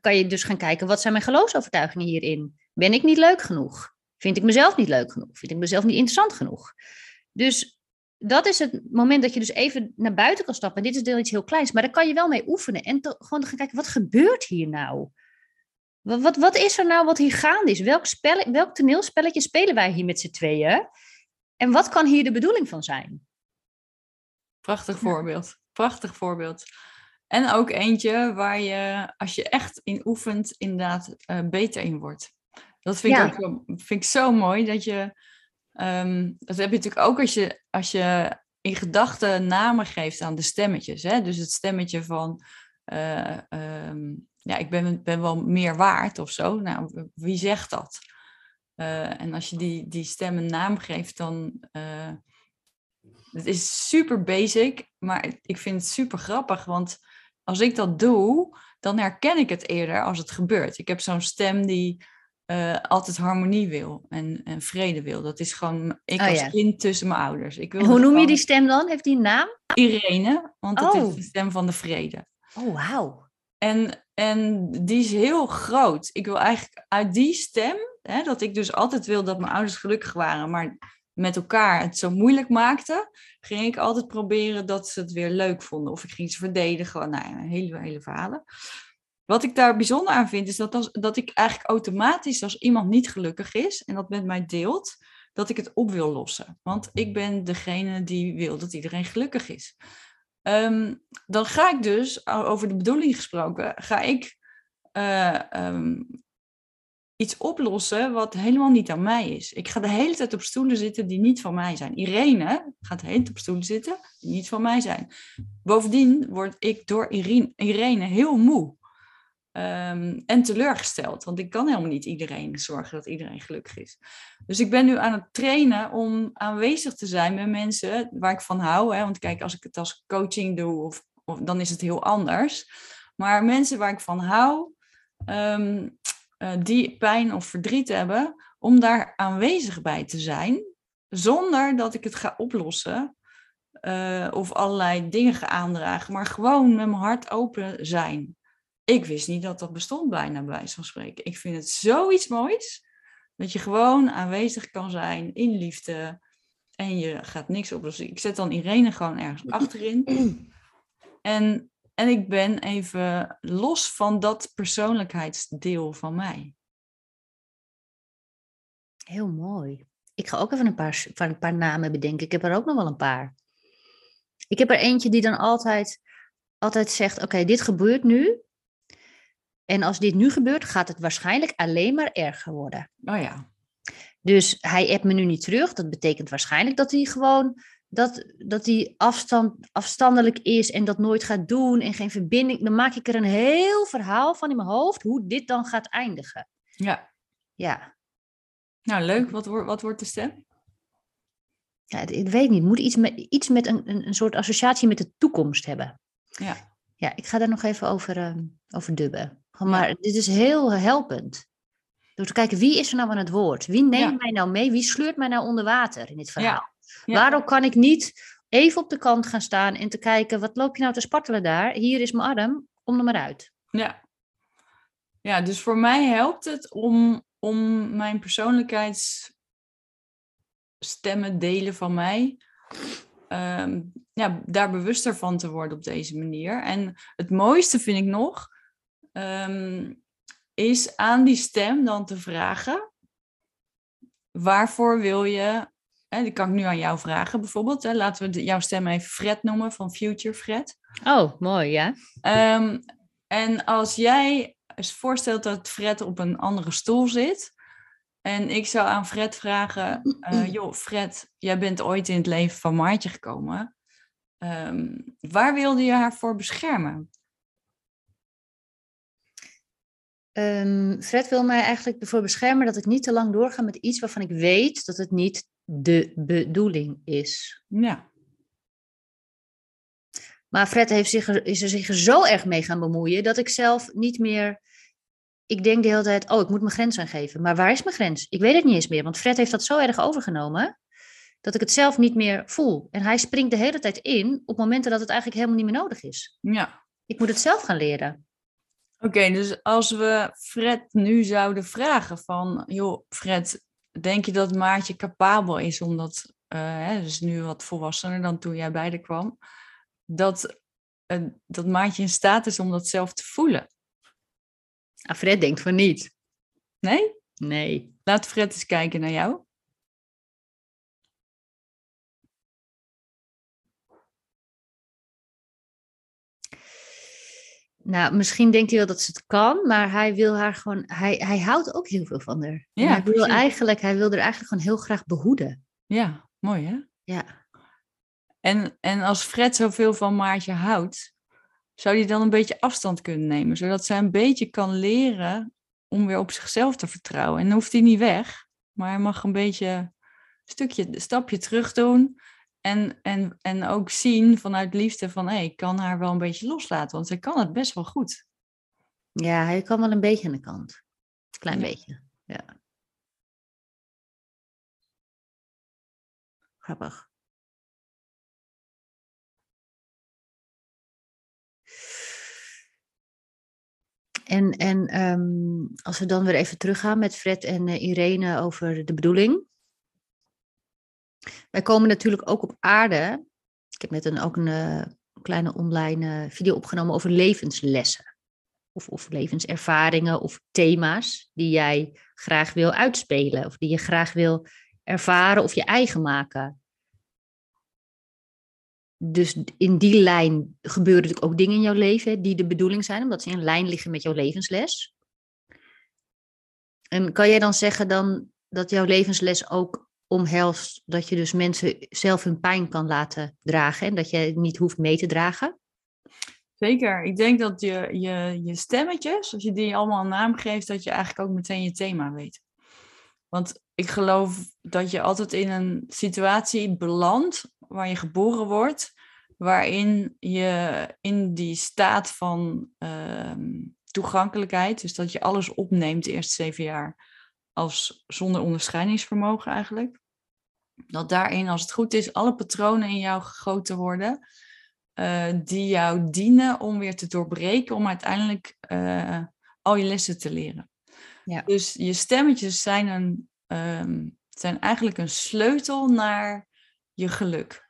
kan je dus gaan kijken, wat zijn mijn geloofsovertuigingen hierin? Ben ik niet leuk genoeg? Vind ik mezelf niet leuk genoeg? Vind ik mezelf niet interessant genoeg? Dus dat is het moment dat je dus even naar buiten kan stappen. En dit is deel iets heel kleins, maar daar kan je wel mee oefenen. En te, gewoon gaan kijken, wat gebeurt hier nou? Wat, wat, wat, is er nou wat hier gaande is? Welk, spel, welk toneelspelletje spelen wij hier met z'n tweeën? En wat kan hier de bedoeling van zijn? Prachtig voorbeeld. Prachtig voorbeeld. En ook eentje waar je, als je echt in oefent, inderdaad uh, beter in wordt. Dat vind, ik ook zo, vind ik zo mooi. Dat je, um, dat heb je natuurlijk ook als je, als je in gedachten namen geeft aan de stemmetjes. Hè? Dus het stemmetje van, uh, um, ja, ik ben, ben wel meer waard of zo. Nou, wie zegt dat? Uh, en als je die, die stem een naam geeft, dan het is super basic, maar ik vind het super grappig, want als ik dat doe, dan herken ik het eerder als het gebeurt. Ik heb zo'n stem die uh, altijd harmonie wil en, en, vrede wil. Dat is gewoon ik oh, als ja. kind tussen mijn ouders. Ik wil hoe noem je die stem dan? Heeft die een naam? Irene, want dat oh. is de stem van de vrede. Oh, wauw. En, en die is heel groot. Ik wil eigenlijk uit die stem, hè, dat ik dus altijd wil dat mijn ouders gelukkig waren, maar met elkaar het zo moeilijk maakten, ging ik altijd proberen dat ze het weer leuk vonden. Of ik ging ze verdedigen. Nou ja, hele, hele verhalen. Wat ik daar bijzonder aan vind, is dat, als, dat ik eigenlijk automatisch, als iemand niet gelukkig is en dat met mij deelt, dat ik het op wil lossen. Want ik ben degene die wil dat iedereen gelukkig is. Ehm, dan ga ik dus, over de bedoeling gesproken, ga ik uh, um, iets oplossen wat helemaal niet aan mij is. Ik ga de hele tijd op stoelen zitten die niet van mij zijn. Irene gaat de hele tijd op stoelen zitten die niet van mij zijn. Bovendien word ik door Irene, Irene heel moe. Ehm, en teleurgesteld, want ik kan helemaal niet iedereen zorgen dat iedereen gelukkig is. Dus ik ben nu aan het trainen om aanwezig te zijn met mensen waar ik van hou. Hè? Want kijk, als ik het als coaching doe, of, dan is het heel anders. Maar mensen waar ik van hou, ehm, eh, die pijn of verdriet hebben, om daar aanwezig bij te zijn, zonder dat ik het ga oplossen uh, of allerlei dingen ga aandragen, maar gewoon met mijn hart open zijn. Ik wist niet dat dat bestond bijna bij wijze van spreken. Ik vind het zoiets moois dat je gewoon aanwezig kan zijn in liefde en je gaat niks oplossen. Ik zet dan Irene gewoon ergens achterin. En en ik ben even los van dat persoonlijkheidsdeel van mij. Heel mooi. Ik ga ook even een paar, een paar namen bedenken. Ik heb er ook nog wel een paar. Ik heb er eentje die dan altijd, altijd zegt: Oké, dit gebeurt nu. En als dit nu gebeurt, gaat het waarschijnlijk alleen maar erger worden. Oh ja. Dus hij appt me nu niet terug. Dat betekent waarschijnlijk dat hij gewoon dat, dat die afstand, afstandelijk is en dat nooit gaat doen en geen verbinding, dan maak ik er een heel verhaal van in mijn hoofd hoe dit dan gaat eindigen. Ja. Ja. Nou, leuk. Wat, wordt wat wordt de stem? Ja, ik weet niet. Het moet iets met, iets met een, een, een soort associatie met de toekomst hebben. Ja. Ja, ik ga daar nog even over, uh, over dubben. Maar dit is heel helpend. Door te kijken, wie is er nou aan het woord? Wie neemt mij nou mee? Wie sleurt mij nou onder water in dit verhaal? Waarom kan ik niet even op de kant gaan staan en te kijken, wat loop je nou te spartelen daar? Hier is mijn arm, kom er maar uit. Ja, ja dus voor mij helpt het om, om mijn persoonlijkheidsstemmen delen van mij, ehm, ja, daar bewuster van te worden op deze manier. En het mooiste vind ik nog, ehm, is aan die stem dan te vragen, waarvoor wil je Hè, die kan ik nu aan jou vragen bijvoorbeeld. Hè. Laten we jouw stem even Fred noemen, van Future Fred. Oh, mooi, ja. Um, en als jij eens voorstelt dat Fred op een andere stoel zit... en ik zou aan Fred vragen... Uh, joh, Fred, jij bent ooit in het leven van Maartje gekomen. Um, waar wilde je haar voor beschermen? Um, Fred wil mij eigenlijk ervoor beschermen dat ik niet te lang doorga met iets waarvan ik weet dat het niet de bedoeling is. Ja. Maar Fred heeft zich, is er zich zo erg mee gaan bemoeien dat ik zelf niet meer. Ik denk de hele tijd, oh, ik moet mijn grens aangeven. Maar waar is mijn grens? Ik weet het niet eens meer, want Fred heeft dat zo erg overgenomen dat ik het zelf niet meer voel. En hij springt de hele tijd in op momenten dat het eigenlijk helemaal niet meer nodig is. Ja. Ik moet het zelf gaan leren. Oké, dus als we Fred nu zouden vragen van, joh, Fred, denk je dat Maartje capabel is om dat, uh, hè, dus nu wat volwassener dan toen jij bij kwam, dat, uh, dat Maartje in staat is om dat zelf te voelen? Ah, Fred denkt van niet. Nee? Nee. Laat Fred eens kijken naar jou. Nou, misschien denkt hij wel dat ze het kan, maar hij wil haar gewoon, hij, hij houdt ook heel veel van haar. Ja, hij wil eigenlijk, hij wil er eigenlijk gewoon heel graag behoeden. Ja, mooi hè? Ja. En, en als Fred zoveel van Maartje houdt, zou hij dan een beetje afstand kunnen nemen, zodat zij een beetje kan leren om weer op zichzelf te vertrouwen. En dan hoeft hij niet weg, maar hij mag een beetje een stukje, een stapje terug doen en, en, en ook zien vanuit liefde van, hé, ik kan haar wel een beetje loslaten, want zij kan het best wel goed. Ja, hij kan wel een beetje aan de kant. Klein beetje, ja. Grappig. En, en um, als we dan weer even teruggaan met Fred en uh, Irene over de bedoeling. Wij komen natuurlijk ook op aarde. Ik heb net een, ook een uh, kleine online uh, video opgenomen over levenslessen. Of, of levenservaringen of thema's die jij graag wil uitspelen. Of die je graag wil ervaren of je eigen maken. Dus in die lijn gebeuren natuurlijk ook dingen in jouw leven die de bedoeling zijn, omdat ze in lijn liggen met jouw levensles. En kan jij dan zeggen dan dat jouw levensles ook omhelst dat je dus mensen zelf hun pijn kan laten dragen en dat je niet hoeft mee te dragen? Zeker. Ik denk dat je, je, je stemmetjes, als je die allemaal een naam geeft, dat je eigenlijk ook meteen je thema weet. Want ik geloof dat je altijd in een situatie belandt waar je geboren wordt, waarin je in die staat van ehm, toegankelijkheid, dus dat je alles opneemt de eerste zeven jaar, als zonder onderscheidingsvermogen eigenlijk. Dat daarin, als het goed is, alle patronen in jou gegoten worden, uh, die jou dienen om weer te doorbreken, om uiteindelijk uh, al je lessen te leren. Ja. Dus je stemmetjes zijn, een, um, zijn eigenlijk een sleutel naar je geluk.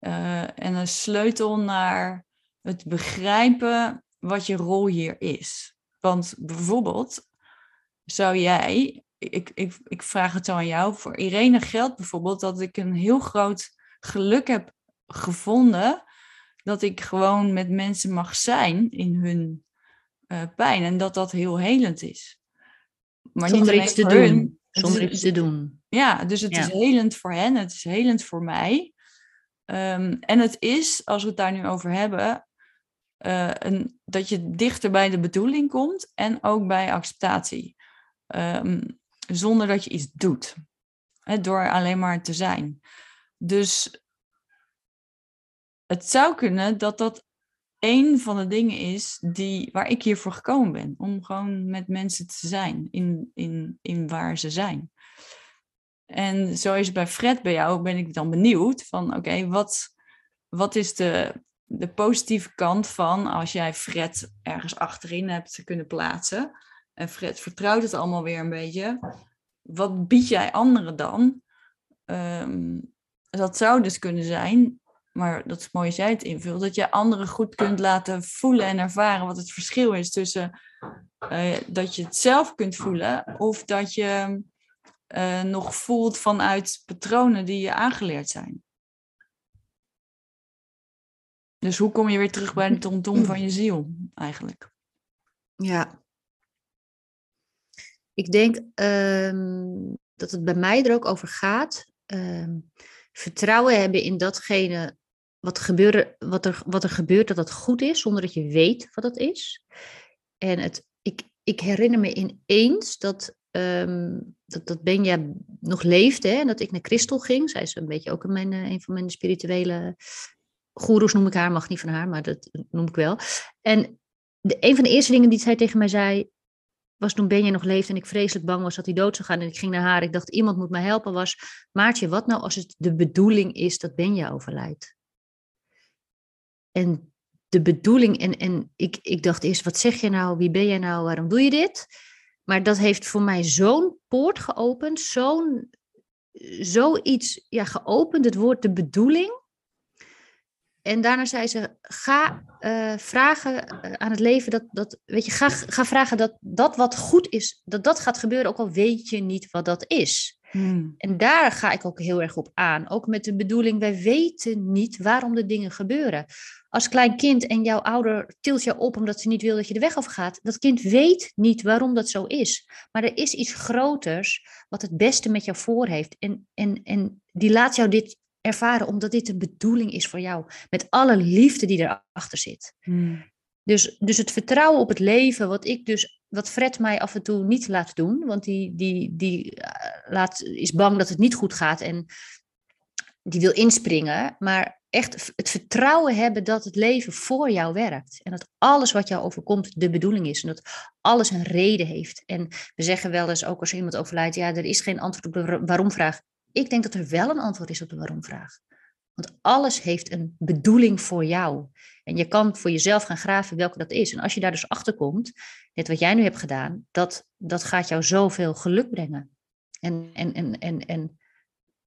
Uh, en een sleutel naar het begrijpen wat je rol hier is. Want bijvoorbeeld, zou jij, ik, ik, ik vraag het zo aan jou, voor Irene geldt bijvoorbeeld dat ik een heel groot geluk heb gevonden dat ik gewoon met mensen mag zijn in hun uh, pijn en dat dat heel helend is. Maar Zonder niet iets te doen. Hun, Zonder iets te doen. Ja, dus het is helend voor hen, het is helend voor mij. Um, en het is, als we het daar nu over hebben, uh, een, dat je dichter bij de bedoeling komt en ook bij acceptatie. Um, zonder dat je iets doet. Door alleen maar te zijn. Dus het zou kunnen dat dat een van de dingen is die, waar ik hiervoor gekomen ben. Om gewoon met mensen te zijn in, in, in waar ze zijn. En zo is het bij Fred, bij jou, ben ik dan benieuwd van oké, wat, wat is de, de positieve kant van als jij Fred ergens achterin hebt kunnen plaatsen. En Fred vertrouwt het allemaal weer een beetje. Wat bied jij anderen dan? Um, dat zou dus kunnen zijn maar dat is mooi als jij het invult, dat je anderen goed kunt laten voelen en ervaren wat het verschil is tussen uh, dat je het zelf kunt voelen of dat je uh, nog voelt vanuit patronen die je aangeleerd zijn. Dus hoe kom je weer terug bij de tomtom van je ziel eigenlijk? Ja. Ik denk um, dat het bij mij er ook over gaat. Um, vertrouwen hebben in datgene wat, gebeuren, wat, er, wat er gebeurt, dat dat goed is, zonder dat je weet wat dat is. En het, ik, ik herinner me ineens dat, um, dat, dat Benja nog leefde en dat ik naar Christel ging. Zij is een beetje ook mijn, eh, een van mijn spirituele goeroes, noem ik haar, mag niet van haar, maar dat noem ik wel. En de, een van de eerste dingen die zij tegen mij zei, was toen Benja nog leefde en ik vreselijk bang was dat hij dood zou gaan. En ik ging naar haar, ik dacht iemand moet me helpen, was Maartje, wat nou als het de bedoeling is dat Benja overlijdt? En de bedoeling, en, en ik, ik dacht eerst, wat zeg je nou, wie ben jij nou, waarom doe je dit? Maar dat heeft voor mij zo'n poort geopend, zo'n zoiets ja, geopend, het woord de bedoeling. En daarna zei ze: ga uh, vragen eh, aan het leven dat, dat weet je, ga, ga vragen dat dat wat goed is, dat dat gaat gebeuren, ook al weet je niet wat dat is. Hmm. En daar ga ik ook heel erg op aan. Ook met de bedoeling, wij weten niet waarom de dingen gebeuren. Als klein kind en jouw ouder tilt jou op omdat ze niet wil dat je de weg afgaat. Dat kind weet niet waarom dat zo is. Maar er is iets groters wat het beste met jou voor heeft. En, en, en die laat jou dit ervaren omdat dit de bedoeling is voor jou. Met alle liefde die erachter zit. Hmm. Dus, dus het vertrouwen op het leven, wat ik dus, wat Fred mij af en toe niet laat doen, want die, die, die eh, laat, is bang dat het niet goed gaat en die wil inspringen. Maar echt het vertrouwen hebben dat het leven voor jou werkt. En dat alles wat jou overkomt de bedoeling is. En dat alles een reden heeft. En we zeggen wel eens, ook als iemand overlijdt, ja, er is geen antwoord op de waarom-vraag. Ik denk dat er wel een antwoord is op de waarom-vraag. Want alles heeft een bedoeling voor jou. En je kan voor jezelf gaan graven welke dat is. En als je daar dus achter komt, net wat jij nu hebt gedaan, dat, dat gaat jou zoveel geluk brengen. En, en, en, en, en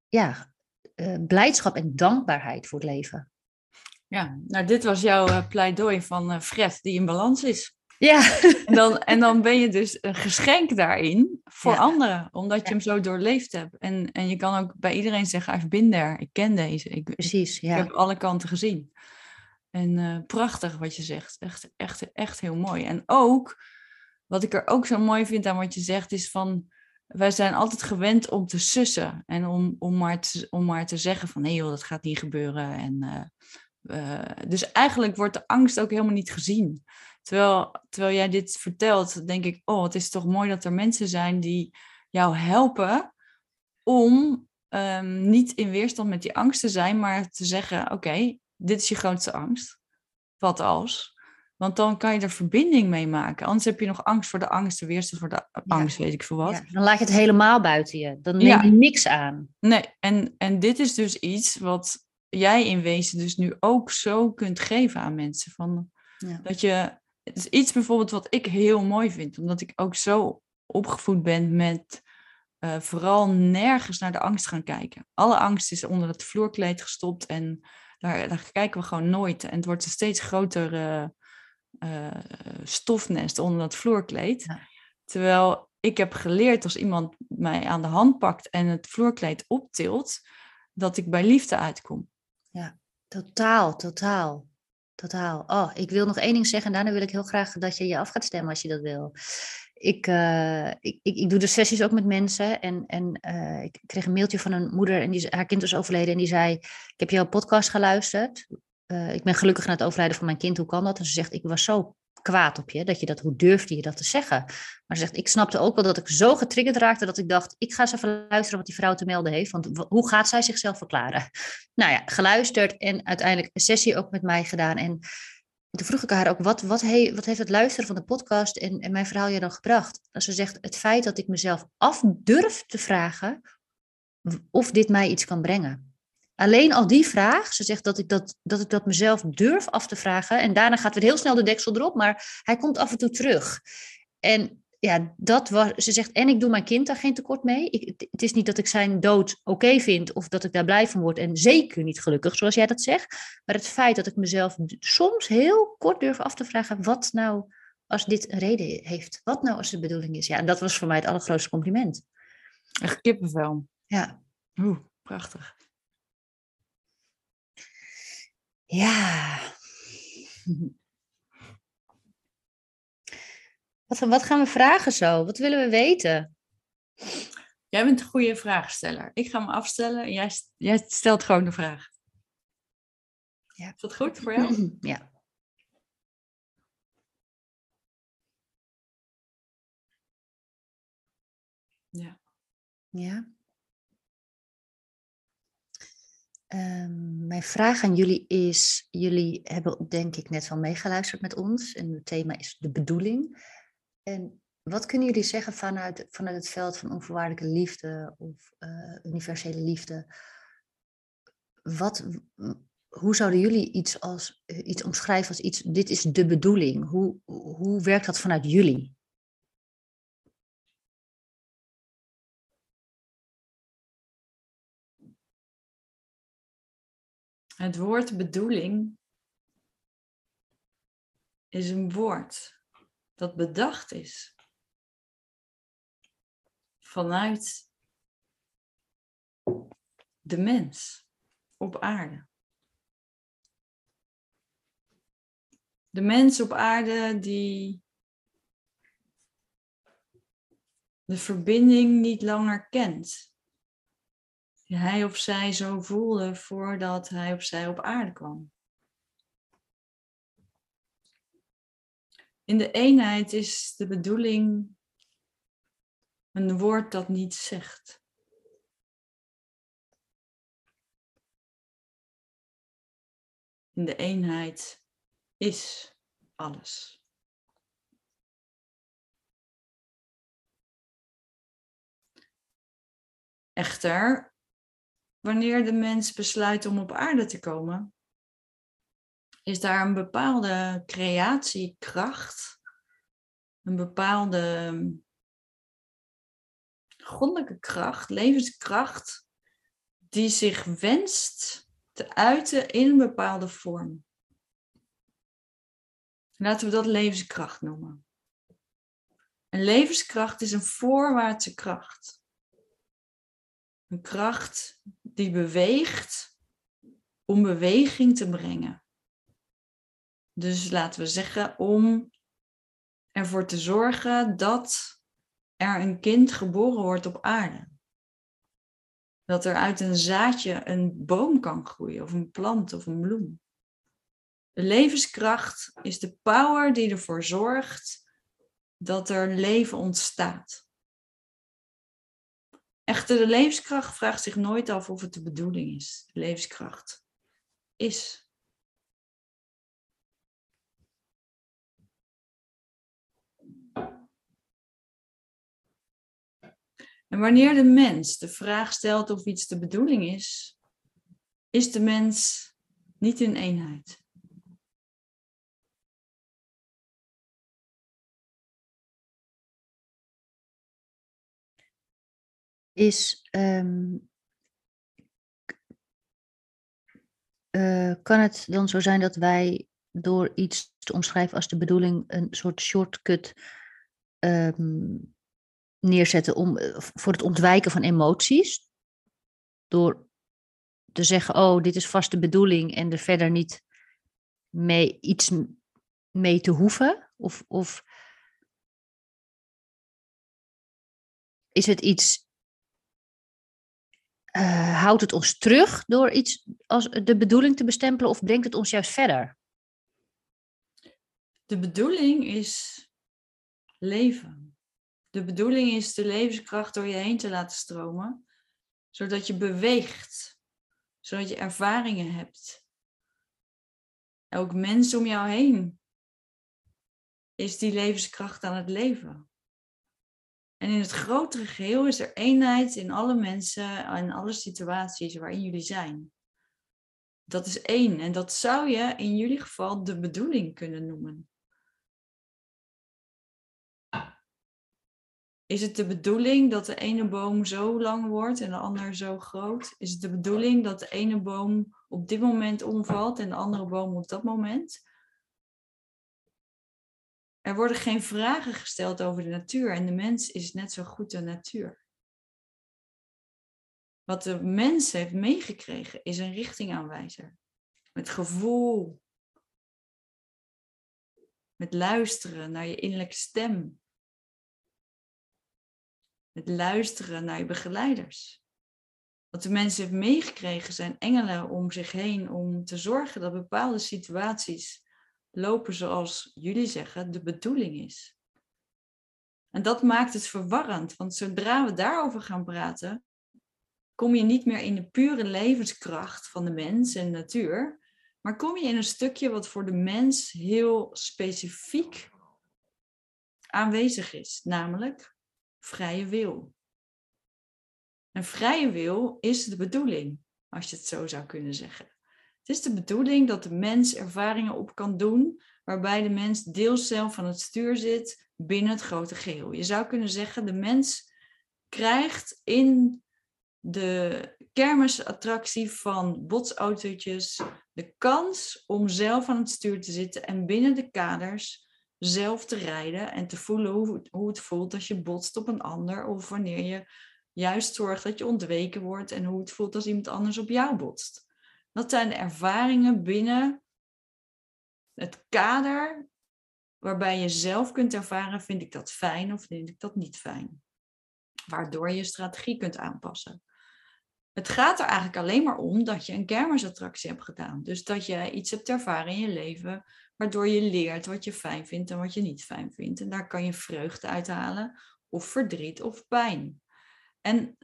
ja, uh, blijdschap en dankbaarheid voor het leven. Ja, nou dit was jouw uh, pleidooi van uh, Fred die in balans is. Ja. En dan, en dan ben je dus een geschenk daarin voor anderen, omdat je hem zo doorleefd hebt. En, en je kan ook bij iedereen zeggen, I've been there, ik ken deze. Ik, Precies, ja. Ik heb alle kanten gezien. En uh, prachtig wat je zegt, echt, echt, echt heel mooi. En ook wat ik er ook zo mooi vind aan wat je zegt, is van wij zijn altijd gewend om te sussen en om, om, maar, te, om maar te zeggen van nee joh, dat gaat niet gebeuren. En, uh, uh, dus eigenlijk wordt de angst ook helemaal niet gezien. Terwijl, terwijl jij dit vertelt, denk ik, oh, het is toch mooi dat er mensen zijn die jou helpen om um, niet in weerstand met die angst te zijn, maar te zeggen, oké, okay, dit is je grootste angst. Wat als? Want dan kan je er verbinding mee maken. Anders heb je nog angst voor de angst, de weerstand voor de angst, weet ik veel wat. Ja, dan laat je het helemaal buiten je. Dan neem je niks aan. Nee, en, en dit is dus iets wat jij in wezen dus nu ook zo kunt geven aan mensen. Van, Dat je, het is iets bijvoorbeeld wat ik heel mooi vind, omdat ik ook zo opgevoed ben met uh, vooral nergens naar de angst gaan kijken. Alle angst is onder het vloerkleed gestopt en daar, daar kijken we gewoon nooit. En het wordt een steeds groter uh, uh, stofnest onder dat vloerkleed. Terwijl ik heb geleerd als iemand mij aan de hand pakt en het vloerkleed optilt, dat ik bij liefde uitkom. Ja, totaal, totaal. Totaal. Oh, ik wil nog één ding zeggen en daarna wil ik heel graag dat je je af gaat stemmen als je dat wil ik, uh, ik, ik, ik, doe de sessies ook met mensen. En, en uh, ik kreeg een mailtje van een moeder en die, haar kind was overleden. En die zei, ik heb jouw podcast geluisterd. Uh, ik ben gelukkig na het overlijden van mijn kind. Hoe kan dat? En ze zegt, ik was zo kwaad op je. Dat je dat, hoe durfde je dat te zeggen? Maar ze zegt, ik snapte ook wel dat ik zo getriggerd raakte. Dat ik dacht, ik ga eens even luisteren wat die vrouw te melden heeft. Want hoe gaat zij zichzelf verklaren? Nou ja, geluisterd en uiteindelijk een sessie ook met mij gedaan. En toen vroeg ik haar ook, wat, wat, he, wat heeft het luisteren van de podcast en, en mijn verhaal je dan gebracht? Als ze zegt, het feit dat ik mezelf af durf te vragen of dit mij iets kan brengen. Alleen al die vraag, ze zegt dat ik dat, dat ik dat mezelf durf af te vragen. En daarna gaat weer heel snel de deksel erop, maar hij komt af en toe terug. En ja, dat was, ze zegt, en ik doe mijn kind daar geen tekort mee. Ik, het is niet dat ik zijn dood oké vind of dat ik daar blij van word en zeker niet gelukkig, zoals jij dat zegt. Maar het feit dat ik mezelf soms heel kort durf af te vragen, wat nou als dit een reden heeft? Wat nou als de bedoeling is? Ja, en dat was voor mij het allergrootste compliment. Echt kippenvel. Ja. Oeh, prachtig. Ja. Wat, wat gaan we vragen zo? Wat willen we weten? Jij bent een goede vraagsteller. Ik ga me afstellen en jij, jij stelt gewoon de vraag. Ja. Is dat goed voor jou? Ja. Ja. Ja. Um, mijn vraag aan jullie is: jullie hebben denk ik net wel meegeluisterd met ons en het thema is de bedoeling. En wat kunnen jullie zeggen vanuit, vanuit het veld van onvoorwaardelijke liefde of uh, universele liefde? Wat, hoe zouden jullie iets, als, uh, iets omschrijven als iets, dit is de bedoeling? Hoe, hoe werkt dat vanuit jullie? Het woord bedoeling is een woord dat bedacht is vanuit de mens op aarde. De mens op aarde die de verbinding niet langer kent. Hij of zij zo voelde voordat hij of zij op aarde kwam. In de eenheid is de bedoeling een woord dat niets zegt. In de eenheid is alles. Echter, wanneer de mens besluit om op aarde te komen, is daar een bepaalde creatiekracht, een bepaalde goddelijke kracht, levenskracht, die zich wenst te uiten in een bepaalde vorm. Laten we dat levenskracht noemen. Een levenskracht is een voorwaartse kracht. Een kracht die beweegt om beweging te brengen. Dus laten we zeggen om ervoor te zorgen dat er een kind geboren wordt op aarde. Dat er uit een zaadje een boom kan groeien, of een plant of een bloem. De levenskracht is de power die ervoor zorgt dat er leven ontstaat. Echter, de levenskracht vraagt zich nooit af of het de bedoeling is. De levenskracht is. En wanneer de mens de vraag stelt of iets de bedoeling is, is de mens niet in eenheid. Is, ehm, eh, kan het dan zo zijn dat wij door iets te omschrijven als de bedoeling een soort shortcut um, neerzetten om, eh, voor het ontwijken van emoties. Door te zeggen, oh, dit is vast de bedoeling en er verder niet mee iets mee te hoeven? Of, of is het iets, uh, houdt het ons terug door iets als de bedoeling te bestempelen of brengt het ons juist verder? De bedoeling is leven. De bedoeling is de levenskracht door je heen te laten stromen, zodat je beweegt, zodat je ervaringen hebt. Elk mens om jou heen is die levenskracht aan het leven. En in het grotere geheel is er eenheid in alle mensen en alle situaties waarin jullie zijn. Dat is één en dat zou je in jullie geval de bedoeling kunnen noemen. Is het de bedoeling dat de ene boom zo lang wordt en de ander zo groot? Is het de bedoeling dat de ene boom op dit moment omvalt en de andere boom op dat moment? Er worden geen vragen gesteld over de natuur en de mens is net zo goed de natuur. Wat de mens heeft meegekregen is een richtingaanwijzer. Met gevoel. Met luisteren naar je innerlijke stem. Het luisteren naar je begeleiders. Wat de mensen heeft meegekregen zijn engelen om zich heen om te zorgen dat bepaalde situaties lopen zoals jullie zeggen de bedoeling is. En dat maakt het verwarrend, want zodra we daarover gaan praten, kom je niet meer in de pure levenskracht van de mens en de natuur, maar kom je in een stukje wat voor de mens heel specifiek aanwezig is, namelijk vrije wil. En vrije wil is de bedoeling, als je het zo zou kunnen zeggen. Het is de bedoeling dat de mens ervaringen op kan doen, waarbij de mens deels zelf van het stuur zit binnen het grote geheel. Je zou kunnen zeggen, de mens krijgt in de kermisattractie van botsautootjes de kans om zelf aan het stuur te zitten en binnen de kaders zelf te rijden en te voelen hoe, hoe het voelt als je botst op een ander of wanneer je juist zorgt dat je ontweken wordt en hoe het voelt als iemand anders op jou botst. Dat zijn de ervaringen binnen het kader waarbij je zelf kunt ervaren, vind ik dat fijn of vind ik dat niet fijn. Waardoor je strategie kunt aanpassen. Het gaat er eigenlijk alleen maar om dat je een kermisattractie hebt gedaan. Dus dat je iets hebt ervaren in je leven waardoor je leert wat je fijn vindt en wat je niet fijn vindt. En daar kan je vreugde uithalen of verdriet of pijn. En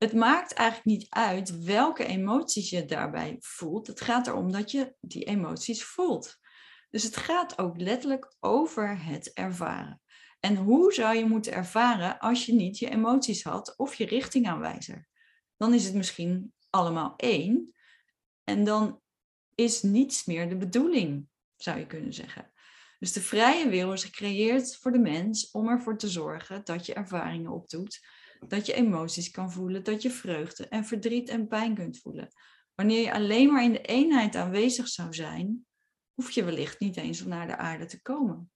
het maakt eigenlijk niet uit welke emoties je daarbij voelt. Het gaat erom dat je die emoties voelt. Dus het gaat ook letterlijk over het ervaren. En hoe zou je moeten ervaren als je niet je emoties had of je richtingaanwijzer? Dan is het misschien allemaal één. En dan is niets meer de bedoeling zou je kunnen zeggen. Dus de vrije wil is gecreëerd voor de mens om ervoor te zorgen dat je ervaringen opdoet, dat je emoties kan voelen, dat je vreugde en verdriet en pijn kunt voelen. Wanneer je alleen maar in de eenheid aanwezig zou zijn, hoef je wellicht niet eens om naar de aarde te komen.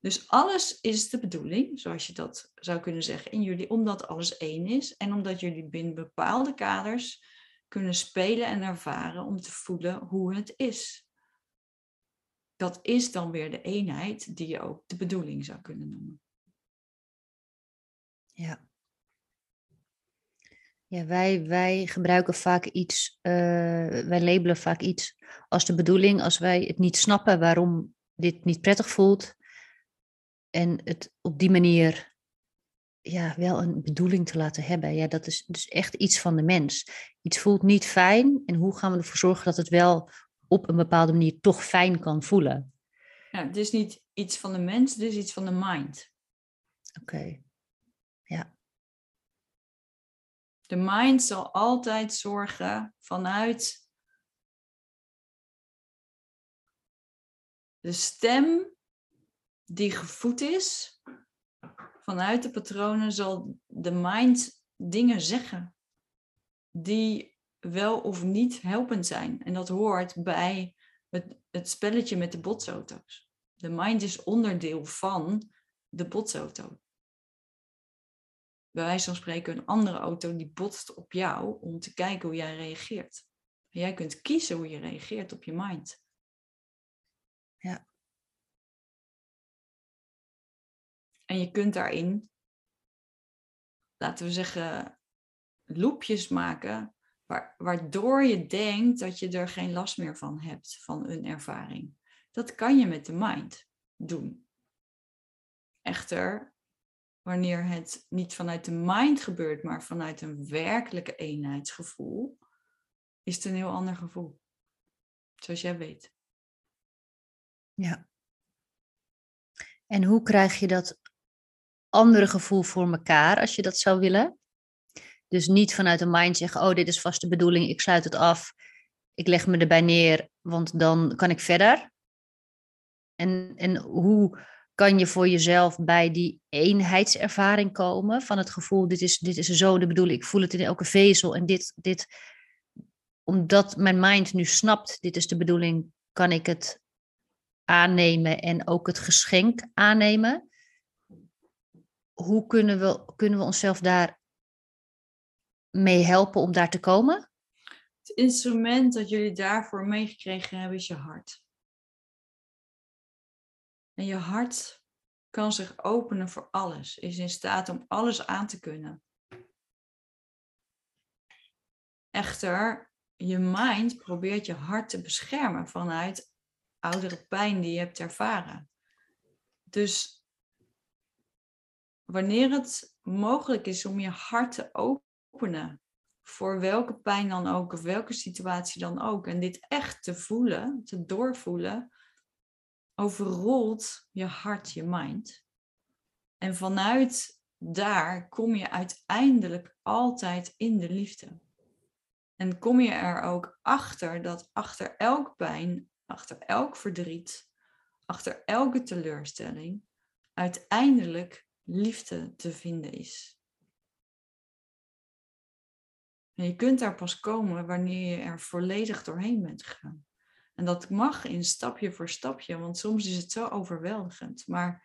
Dus alles is de bedoeling, zoals je dat zou kunnen zeggen in jullie, omdat alles één is en omdat jullie binnen bepaalde kaders kunnen spelen en ervaren om te voelen hoe het is. dat is dan weer de eenheid die je ook de bedoeling zou kunnen noemen. Ja. Ja, wij, wij gebruiken vaak iets, uh, wij labelen vaak iets als de bedoeling als wij het niet snappen waarom dit niet prettig voelt. En het op die manier ja, wel een bedoeling te laten hebben. Ja, dat is dus echt iets van de mens. Iets voelt niet fijn en hoe gaan we ervoor zorgen dat het wel op een bepaalde manier toch fijn kan voelen? Ja, het is niet iets van de mens, het is iets van de mind. Oké. De mind zal altijd zorgen vanuit de stem die gevoed is, vanuit de patronen zal de mind dingen zeggen die wel of niet helpend zijn. En dat hoort bij het, spelletje met de botsauto's. De mind is onderdeel van de botsauto. Bij wijze van spreken een andere auto die botst op jou om te kijken hoe jij reageert. En jij kunt kiezen hoe je reageert op je mind. Ja. En je kunt daarin, laten we zeggen, loopjes maken, waardoor je denkt dat je er geen last meer van hebt, van een ervaring. Dat kan je met de mind doen. Echter, wanneer het niet vanuit de mind gebeurt, maar vanuit een werkelijke eenheidsgevoel, is het een heel ander gevoel. Zoals jij weet. Ja. En hoe krijg je dat andere gevoel voor elkaar als je dat zou willen? Dus niet vanuit een mind zeggen, oh, dit is vast de bedoeling, ik sluit het af, ik leg me erbij neer, want dan kan ik verder. En, en hoe kan je voor jezelf bij die eenheidservaring komen van het gevoel, dit is, dit is zo de bedoeling, ik voel het in elke vezel en dit, dit, omdat mijn mind nu snapt, dit is de bedoeling, kan ik het aannemen en ook het geschenk aannemen. Hoe kunnen we, kunnen we onszelf daar mee helpen om daar te komen? Het instrument dat jullie daarvoor meegekregen hebben is je hart. En je hart kan zich openen voor alles, is in staat om alles aan te kunnen. Echter, je mind probeert je hart te beschermen vanuit oudere pijn die je hebt ervaren. Dus wanneer het mogelijk is om je hart te openen voor welke pijn dan ook of welke situatie dan ook en dit echt te voelen, te doorvoelen, overrolt je hart je mind. En vanuit daar kom je uiteindelijk altijd in de liefde. En kom je er ook achter dat achter elk pijn, achter elk verdriet, achter elke teleurstelling, uiteindelijk liefde te vinden is. En je kunt daar pas komen wanneer je er volledig doorheen bent gegaan. En dat mag in stapje voor stapje, want soms is het zo overweldigend. Maar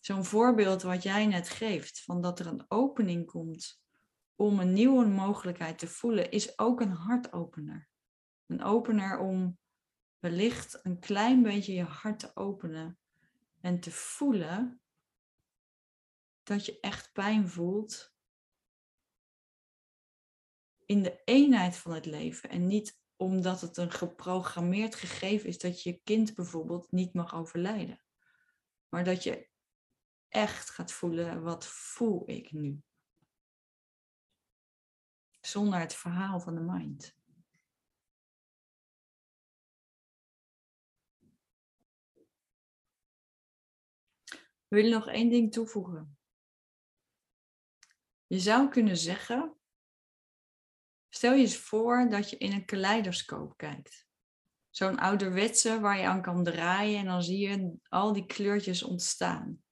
zo'n voorbeeld wat jij net geeft, van dat er een opening komt om een nieuwe mogelijkheid te voelen, is ook een hartopener. Een opener om wellicht een klein beetje je hart te openen en te voelen dat je echt pijn voelt in de eenheid van het leven en niet omdat het een geprogrammeerd gegeven is dat je kind bijvoorbeeld niet mag overlijden. Maar dat je echt gaat voelen, wat voel ik nu? Zonder het verhaal van de mind. Wil je nog één ding toevoegen? Je zou kunnen zeggen Stel je eens voor dat je in een kaleidoscoop kijkt. Zo'n ouderwetse waar je aan kan draaien en dan zie je al die kleurtjes ontstaan.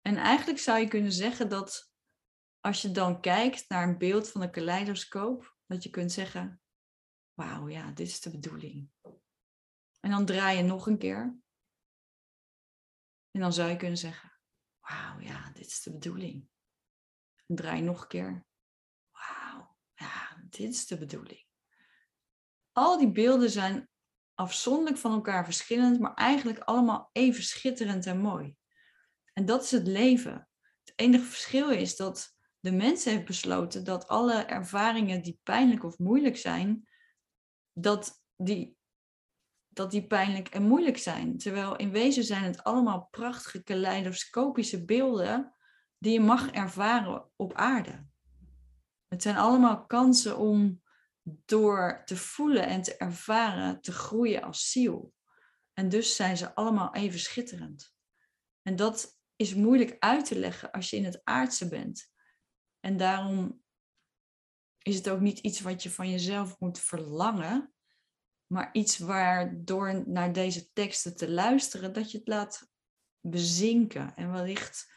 En eigenlijk zou je kunnen zeggen dat als je dan kijkt naar een beeld van een kaleidoscoop, dat je kunt zeggen, wauw, ja, dit is de bedoeling. En dan draai je nog een keer. En dan zou je kunnen zeggen, wauw, ja, dit is de bedoeling. En draai nog een keer. Ja, dit is de bedoeling. Al die beelden zijn afzonderlijk van elkaar verschillend, maar eigenlijk allemaal even schitterend en mooi. En dat is het leven. Het enige verschil is dat de mens heeft besloten dat alle ervaringen die pijnlijk of moeilijk zijn, dat die, dat die pijnlijk en moeilijk zijn. Terwijl in wezen zijn het allemaal prachtige kaleidoscopische beelden die je mag ervaren op aarde. Het zijn allemaal kansen om door te voelen en te ervaren te groeien als ziel. En dus zijn ze allemaal even schitterend. En dat is moeilijk uit te leggen als je in het aardse bent. En daarom is het ook niet iets wat je van jezelf moet verlangen, maar iets waardoor naar deze teksten te luisteren, dat je het laat bezinken. En wellicht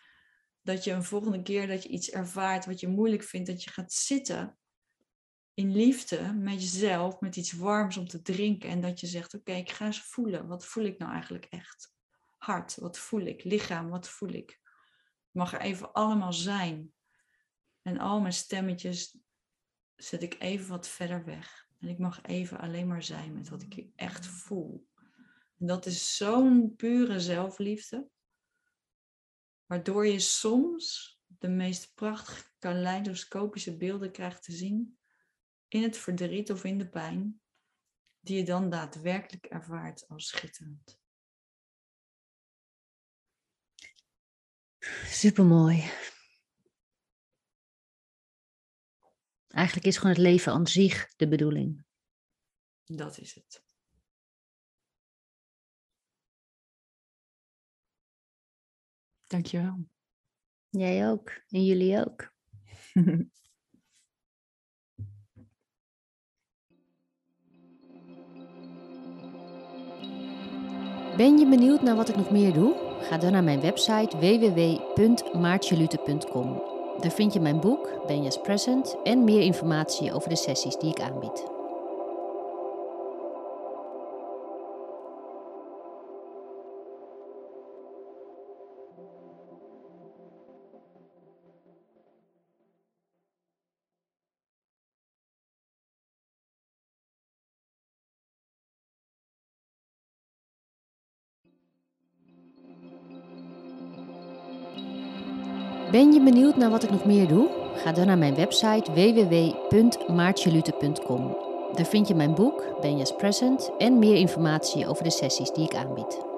dat je een volgende keer dat je iets ervaart wat je moeilijk vindt, dat je gaat zitten in liefde met jezelf, met iets warms om te drinken. En dat je zegt, oké, ik ga eens voelen. Wat voel ik nou eigenlijk echt? Hart, wat voel ik? Lichaam, wat voel ik? Ik mag er even allemaal zijn. En al mijn stemmetjes zet ik even wat verder weg. En ik mag even alleen maar zijn met wat ik echt voel. En dat is zo'n pure zelfliefde. Waardoor je soms de meest prachtige kaleidoscopische beelden krijgt te zien in het verdriet of in de pijn, die je dan daadwerkelijk ervaart als schitterend. Supermooi. Eigenlijk is gewoon het leven aan zich de bedoeling. Dat is het. Dankjewel. Jij ook. En jullie ook. Ben je benieuwd naar wat ik nog meer doe? Ga dan naar mijn website www.maartjelute.com. Daar vind je mijn boek, Benja's Present, en meer informatie over de sessies die ik aanbied. Benieuwd naar wat ik nog meer doe? Ga dan naar mijn website www.maartjelute.com. Daar vind je mijn boek, Benja's Present, en meer informatie over de sessies die ik aanbied.